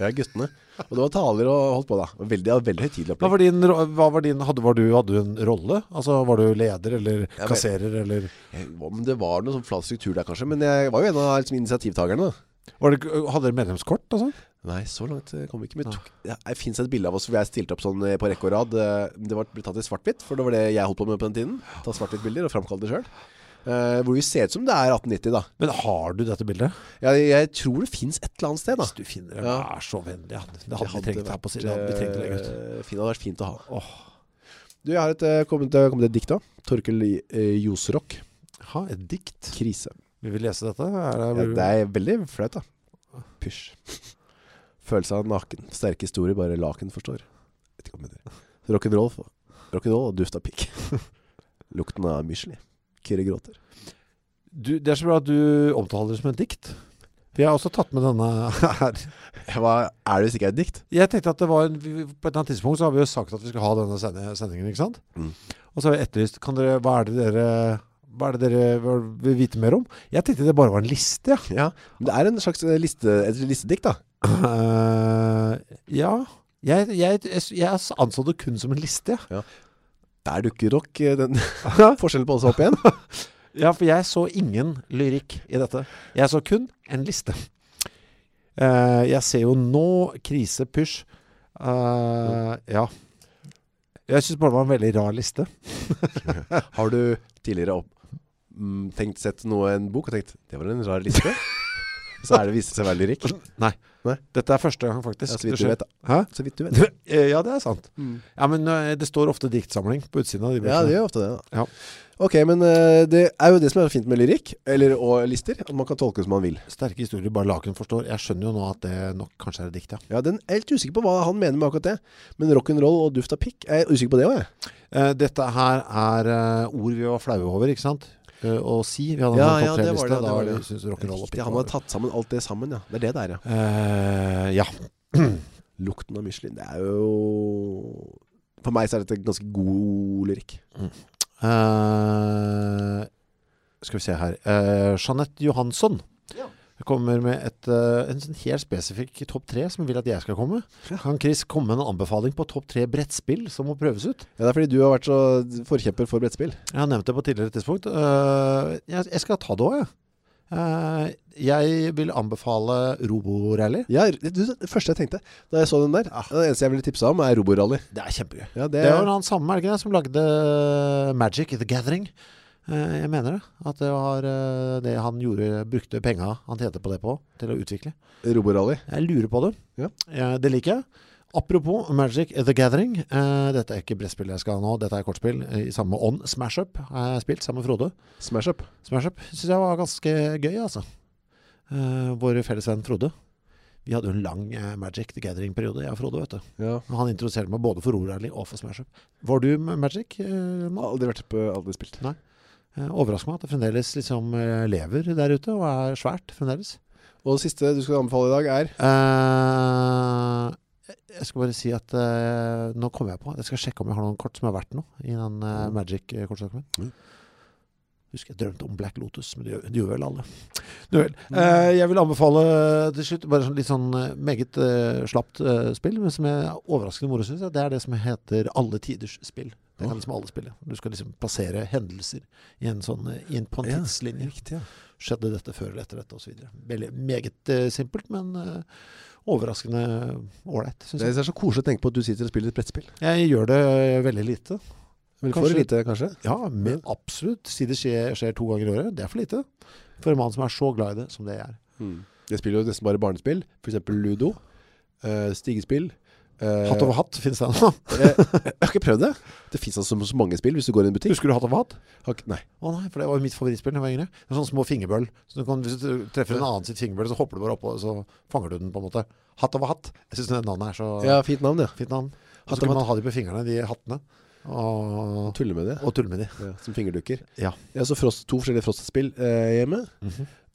Ja, guttene. Og det var taler og holdt på da. Og Veldig, høytidlig veldig høytidelig Hva var din, hva var din hadde, var du, hadde du en rolle? Altså, var du leder eller men- kasserer eller Jeg- Om det var noe sånn flat struktur der kanskje, men jeg var jo en av liksom, initiativtakerne da. var det, Hadde dere medlemskort og sånn? Nei, så langt eh, kom vi ikke. Men tok, ja, det finnes et bilde av oss hvor jeg stilte opp sånn eh, på rekke og rad. Eh, Det var, ble tatt i svart-hvitt, for det var det jeg holdt på med på den tiden. Ta svart-hvitt bilder og framkalle det selv. Eh, hvor vi ser ut som det er 1890 da Men har du dette bildet? jeg, jeg tror det finnes et eller annet sted da Hvis du finner det, Ja. vær så vennlig. Ja. Det hadde vi trengt her på siden. Det hadde vi trengt å legge ut. Det hadde vært fint å ha oh. Du, jeg har et, eh, kommet, kommet et dikt da Torkel eh, Josrock Ha, et dikt. Krise Vi Vil lese dette? Er det, ja, Det er veldig flaut da Pysj Følelse av naken Sterke historier bare laken forstår Vet ikke om det er Rock'n'roll Rock'n'roll og duft av pikk Lukten av mysli Kyrre gråter du, det er så bra at du omtaler det som et dikt. Vi har også tatt med denne her. Hva er det hvis ikke er et dikt? Jeg tenkte at det var en, På et eller annet tidspunkt så har vi jo sagt at vi skal ha denne sendingen, ikke sant? Mm. Og så har vi etterlyst kan dere, Hva er det dere Hva er det dere vil vite mer om? Jeg tenkte det bare var en liste, ja. Ja, det er en slags eh, liste, et listedikt da Uh, ja. Jeg, jeg, jeg, jeg anså det kun som en liste, ja. Der dukker nok eh, den forskjellen på oss opp igjen Ja, for jeg så ingen lyrikk i dette. Jeg så kun en liste. Uh, jeg ser jo nå krise, pysj. Eh, ja. Jeg syns bare det var en veldig rar liste. Har du tidligere opp, mm, tenkt sett noe en bok og tenkt Det var en rar liste Så er det vist seg å være lyrikk Dette er første gang, faktisk. ja, Så vidt du vet da? Så vidt du vet ja, det er sant. Ja, men eh, det står ofte diktsamling på utsiden av de Ja, det gjør ofte det da Ja. Ok, men eh, det er jo det som er fint med lyrikk Eller og lister At man kan tolke som man vil Sterke historier bare laken forstår. Jeg skjønner jo nå at det nok kanskje er et dikt, ja. Ja, den er helt usikker på hva han mener med akkurat det Men rock'n'roll og duft av pikk Jeg er usikker på det også jeg Eh, dette her er ord vi var flaue over, ikke sant? Eh, å si. Vi hadde Ja, en ja, topp det var det, Da var det. synes rock'n'roll han hadde tatt sammen alt det sammen, ja Det er det der, ja Uh, ja. Lukten av Michelin Det er jo For meg så er dette ganske god lyrikk Eh, skal vi se her. uh, Jeanette Johansson Ja. Kommer med et, eh, en sånn helt spesifikk topp tre som vil at jeg skal komme. Kan Chris komme med en anbefaling på topp tre brettspill som må prøves ut? Ja, det er fordi du har vært så forkjemper for brettspill Jeg har nevnt det på tidligere tidspunkt. Eh, jeg, skal ta det òg, jeg. Eh, jeg vil anbefale Roborally. Ja, det, det første jeg tenkte Da jeg så den der Det eneste jeg ville tipse om er Roborally Det er kjempegøy. Ja, det, Det var annen samme, er det ikke det, som lagde Magic The Gathering. Eh, jeg mener det. At det var eh, det han gjorde, brukte penga han tjente på det på, til å utvikle. Roborally Jeg lurer på det. Ja. Det liker jeg. Apropos Magic The Gathering. Eh, dette er ikke brettspill jeg skal ha nå, dette er kortspill i samme ånd. Smash Up har jeg spilt sammen med Frode. Smash up Smash Up syns jeg var ganske gøy, altså. Vår felles venn Frode. Vi hadde jo en lang Magic The Gathering-periode, jeg og Frode, vet du. Ja Han introduserte meg både for Rorally og for Smash Up. Var du Magic? Eh? Aldri vært på Aldri spilt Eh, Overrasker meg at det fremdeles liksom eh, lever der ute, og er svært fremdeles. Og det siste du skal anbefale i dag er Uh, jeg skal bare si at uh, nå kommer jeg på Jeg skal sjekke om jeg har noen kort som er verdt noe i den uh, Mm. Magic-kortstokken min. Mm. Husker jeg drømte om Black Lotus, men det gjør, vel alle. Vel. Eh, jeg vil anbefale til slutt bare sånn litt sånn eh, meget eh, slapt eh, spill, men som er overraskende moro, syns jeg. Det er det som heter Alle tiders spill. Det kan liksom alle spille. Du skal liksom plassere hendelser i en sånn eh, i en, på en Ja, tidslinje. Riktig, ja Skjedde dette før eller etter dette, osv. Meget uh, simpelt, men uh, overraskende ålreit, Det er så koselig å tenke på at du sitter og spiller et brettspill Jeg gjør det veldig lite. Men for lite, kanskje Ja, men absolutt. Si det skjer, skjer to ganger i året, det er for lite. For en mann som er så glad i det som det jeg er. Jeg spiller jo nesten bare barnespill For eksempel Ludo Uh, Stigespill Hatt over hatt, finnes det ennå? eh, Jeg har ikke prøvd det Det finnes altså så mange spill hvis du går i en butikk Husker du hatt over hatt? Ikke- Nei Å nei, for det var mitt favorittspill da jeg var yngre. Det er sånne små fingerbøll. Så du kan, hvis du treffer en annen sitt fingerbøll, så hopper du bare oppå, og så fanger du den på en måte. Hatt over hatt. Jeg syns det navnet er så Ja, fint navn, ja fint navn. Og så kan man ha de på fingrene, de hattene. Og, Tulle med det og tulle med de. ja, Som fingerdukker Ja. Jeg har så frost, to forskjellige Frost-spill eh, hjemme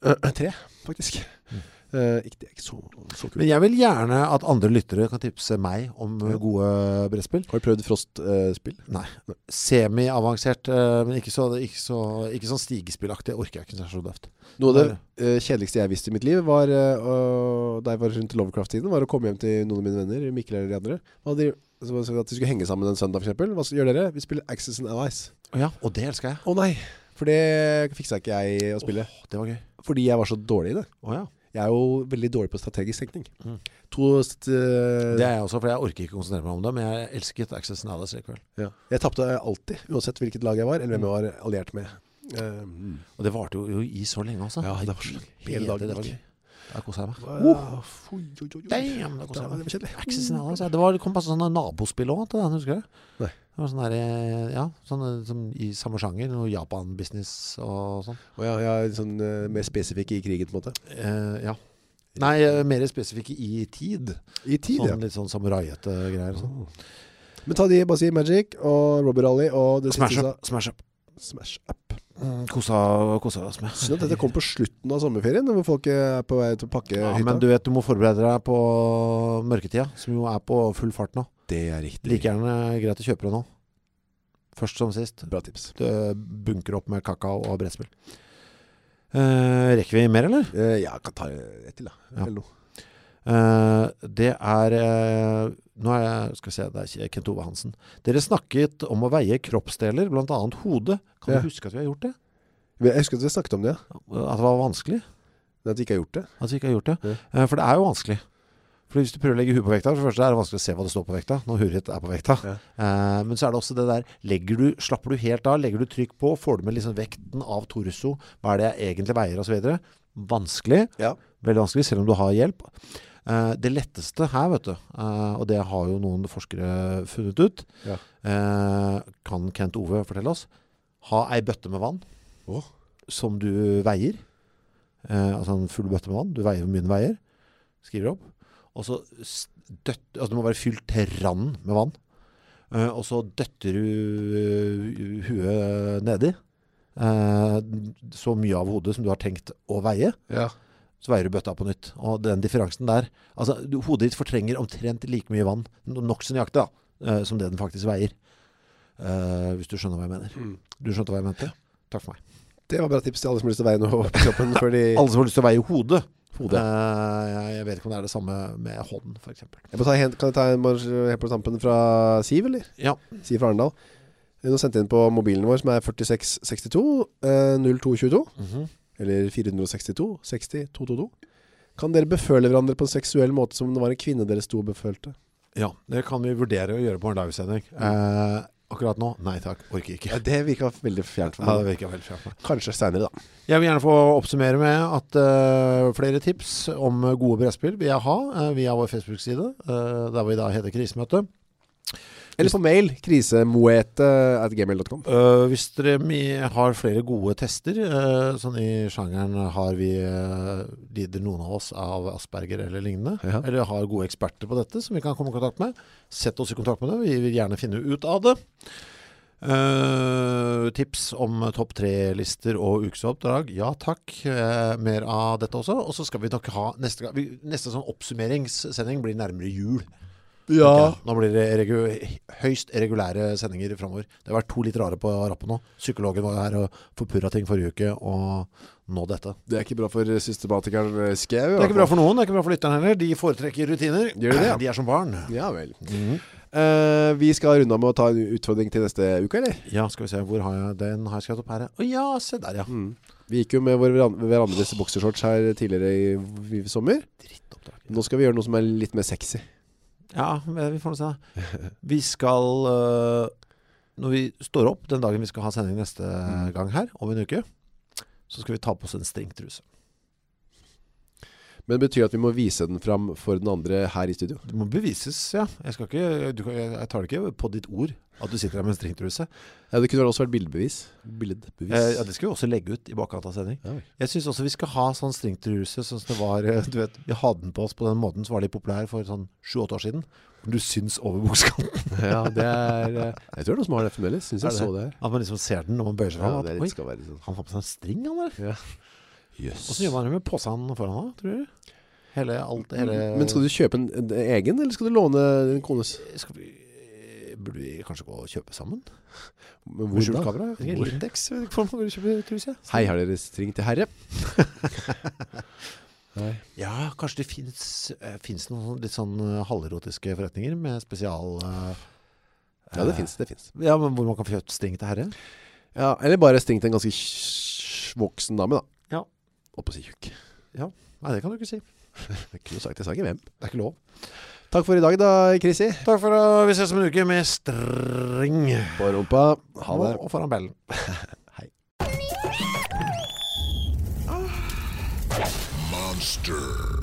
Eh, Tre, faktisk Mm. Eh, ikke, Det er ikke så, så kult Men jeg vil gjerne at andre lyttere kan tipse meg om Ja. gode brettspill. Har du prøvd Frost-spill? Semi-avansert, uh, men ikke, så, ikke, så, ikke sånn stigespillaktig. Orker jeg ikke, så døvt. Noe av det uh, kjedeligste jeg visste i mitt liv var, eh, Da jeg var rundt Lovecraft-tiden Var å komme hjem til noen av mine venner Mikkel eller de andre Hva de, så så at de skulle henge sammen en søndag for eksempel Hva gjør dere? Vi spiller Access and Allies Å ja, og det elsker jeg. Å nei, for det fiksa ikke jeg å spille Oh, det var gøy. Fordi jeg var så dårlig i det Å ja. Jeg er jo veldig dårlig på strategisk tenkning Mm. To st Det er jeg også, for jeg orker ikke konsentrere meg om det, men jeg elsket Access Nales likevel. ja. Jeg tappte alltid Uansett hvilket lag jeg var Eller hvem jeg var alliert med Um. Og det varte jo, jo i så lenge, altså. Ja, det var så hele dagen. Gøy. Da kosa jeg meg. Uh, oi. Damn, da kosa jeg meg. det kjedelig. Var, det kom bare sånne nabospill òg til den, husker du? Nei. Det var sånn der, eh, ja, sånn eh, som i samme sjanger, noe Japan-business og sånn. Og ja, ja, sånn eh, mer spesifikke i krigen på en måte. Eh, ja. Nei, mer spesifikke i tid. I tid, Sånn ja. litt sånn samuraiete greier sånn. Men ta de, bare si Magic og Robbie Rally og det Smash up, smash up. Smash Up. Mm, kosa, kosa oss med. Synd at dette kom på slutten av sommerferien, hvor folk er på vei til å pakke Ja, hytta. men du vet, du må forberede deg på mørketida, som jo er på full fart nå. Det er riktig. Like gjerne greit å kjøpe det nå. Først som sist. Bra tips. Du bunker opp med kakao og brettspill. Eh, rekker vi mer, eller? Eh, ja, kan ta et til, da. Ja. Eller noe. Uh, det er uh, Nå er jeg Skal vi se, det er ikke Kent Ove Hansen. Dere snakket om å veie kroppsdeler, bl.a. hodet. Kan Ja. du huske at vi har gjort det? Jeg husker at vi snakket om det, ja. At det var vanskelig? At vi ikke har gjort det. At vi ikke har gjort det? Ja. Uh, for det er jo vanskelig. For hvis du prøver å legge huet på vekta, for det første er det vanskelig å se hva det står på vekta når huet ditt er på vekta. Ja. Eh, men så er det også det der legger du, Slapper du helt av, legger du trykk på, får du med liksom vekten av torso, hva er det jeg egentlig veier Og så videre. Vanskelig. Ja. Veldig vanskelig, selv om du har hjelp. Eh, det letteste her, vet du, eh, og det har jo noen forskere funnet ut, Ja. eh, kan Kent Ove fortelle oss, ha ei bøtte med vann oh. som du veier. Eh, altså en full bøtte med vann. Du veier hvor mye den veier. Skriver opp. Og så døtt, altså det må være fylt til randen med vann. uh, og så døtter du eh, huet nedi. uh, så mye av hodet som du har tenkt å veie. Ja. Så veier du bøtta på nytt. Og den differansen der Altså, du, hodet ditt fortrenger omtrent like mye vann, nok nokså nøyaktig, da, eh, som det den faktisk veier. Hvis du skjønner hva jeg mener. Mm. Du skjønte hva jeg mente? Takk for meg. Det var bra tips til alle som har lyst til å veie noe på kroppen. Alle som har lyst til å veie hodet. Hodet. Eh, jeg, vet ikke om det er det samme med hånden, f.eks. Jeg ta, kan jeg ta en helt på tampen fra Siv, eller? Ja. Siv fra Arendal. Hun har sendt inn på mobilen vår, som er 4662 eh, 0222. -hmm. Eller 462 60 222. Kan dere beføle hverandre på en seksuell måte som om det var en kvinne dere sto og befølte? ja, det kan vi vurdere å gjøre på en livesending. Eh, akkurat nå? Nei takk, orker ikke. Ja, det virka veldig fjernt for Ja, det virka veldig fjernt. for meg. Kanskje seinere, da. Jeg vil gjerne få oppsummere med at uh, flere tips om gode brettspill vil jeg ha uh, via vår Facebook-side, uh, der vi da heter Krisemøte. Eller på mail. Krisemoete at gmail.com. Eh, hvis dere har flere gode tester, uh, sånn i sjangeren har vi uh, lider noen av oss av Asperger eller lignende, Ja. eller har gode eksperter på dette som vi kan komme i kontakt med, sett oss i kontakt med det. Vi vil gjerne finne ut av det. Uh, tips om topp tre-lister og ukesoppdrag. Ja takk. Uh, mer av dette også. Og så skal vi nok ha neste, neste sånn oppsummeringssending blir nærmere jul. Ja. Nå blir det regu høyst regulære sendinger framover. Det har vært to litt rare på rappen nå. Psykologen var her og forpurra ting forrige uke, og nå dette. Det er ikke bra for systematikeren eh, Skau. Det er ikke bra for noen, det er ikke bra for lytteren heller. De foretrekker rutiner. De det, ja? De er som barn. Ja vel. Mm -hmm. uh, vi skal runde av med å ta en utfordring til neste uke, eller? Ja, skal vi se. Hvor har jeg den? Har jeg skrevet opp her? Å ja, se der, ja. Mm. Vi gikk jo med hverand- hverandres boksershorts her tidligere i, i sommer. Nå skal vi gjøre noe som er litt mer sexy. Ja, vi får nå se. Vi skal øh, Når vi står opp den dagen vi skal ha sending neste Mm. gang her, om en uke, så skal vi ta på oss en stringtruse. Men det betyr at vi må vise den fram for den andre her i studio. Det må bevises, ja. Jeg, skal ikke, du, jeg tar det ikke på ditt ord at du sitter her med en stringtruse. Ja, Det kunne også vært bildebevis. Bildebevis. Eh, ja, det skal vi også legge ut i bakkant av sending. Ja. Jeg syns også vi skal ha sånn stringtruse sånn som det var eh, Du vet, vi hadde den på oss på den måten som var litt populær for sånn sju-åtte år siden. Du syns over bukskanten. ja, det er eh, Jeg tror det er noen som har det fremdeles. Syns jeg det så det her. At man liksom ser den når man bøyer seg Ja, fram. det at, Oi, skal være sånn. han har på seg en string, han der. Ja. Jøss. Åssen gjør man det med påsene foran da, tror du? Hele, alt, hele Men skal du kjøpe en, en egen, eller skal du låne din kones? Skal vi Burde vi kanskje gå og kjøpe sammen? Men Hvor skjult kamera? Lindex? Hei, har dere string til herre? Ja, kanskje det finnes noen sånn- litt sånn eh, halverotiske forretninger med spesial Uh, Ja, det finnes. Det finnes. Ja, men hvor man kan få kjøpt string til herre? Ja, eller bare string til en ganske voksen dame, da. Oppå si tjukk. Ja, nei, det kan du ikke si. jeg kunne sagt, jeg sa ikke hvem. Det er ikke lov. Takk for i dag da, Chrissy. Takk for uh, vi ses om en uke med streng. På rumpa. Ha det. Og foran bellen. Hei. Monster.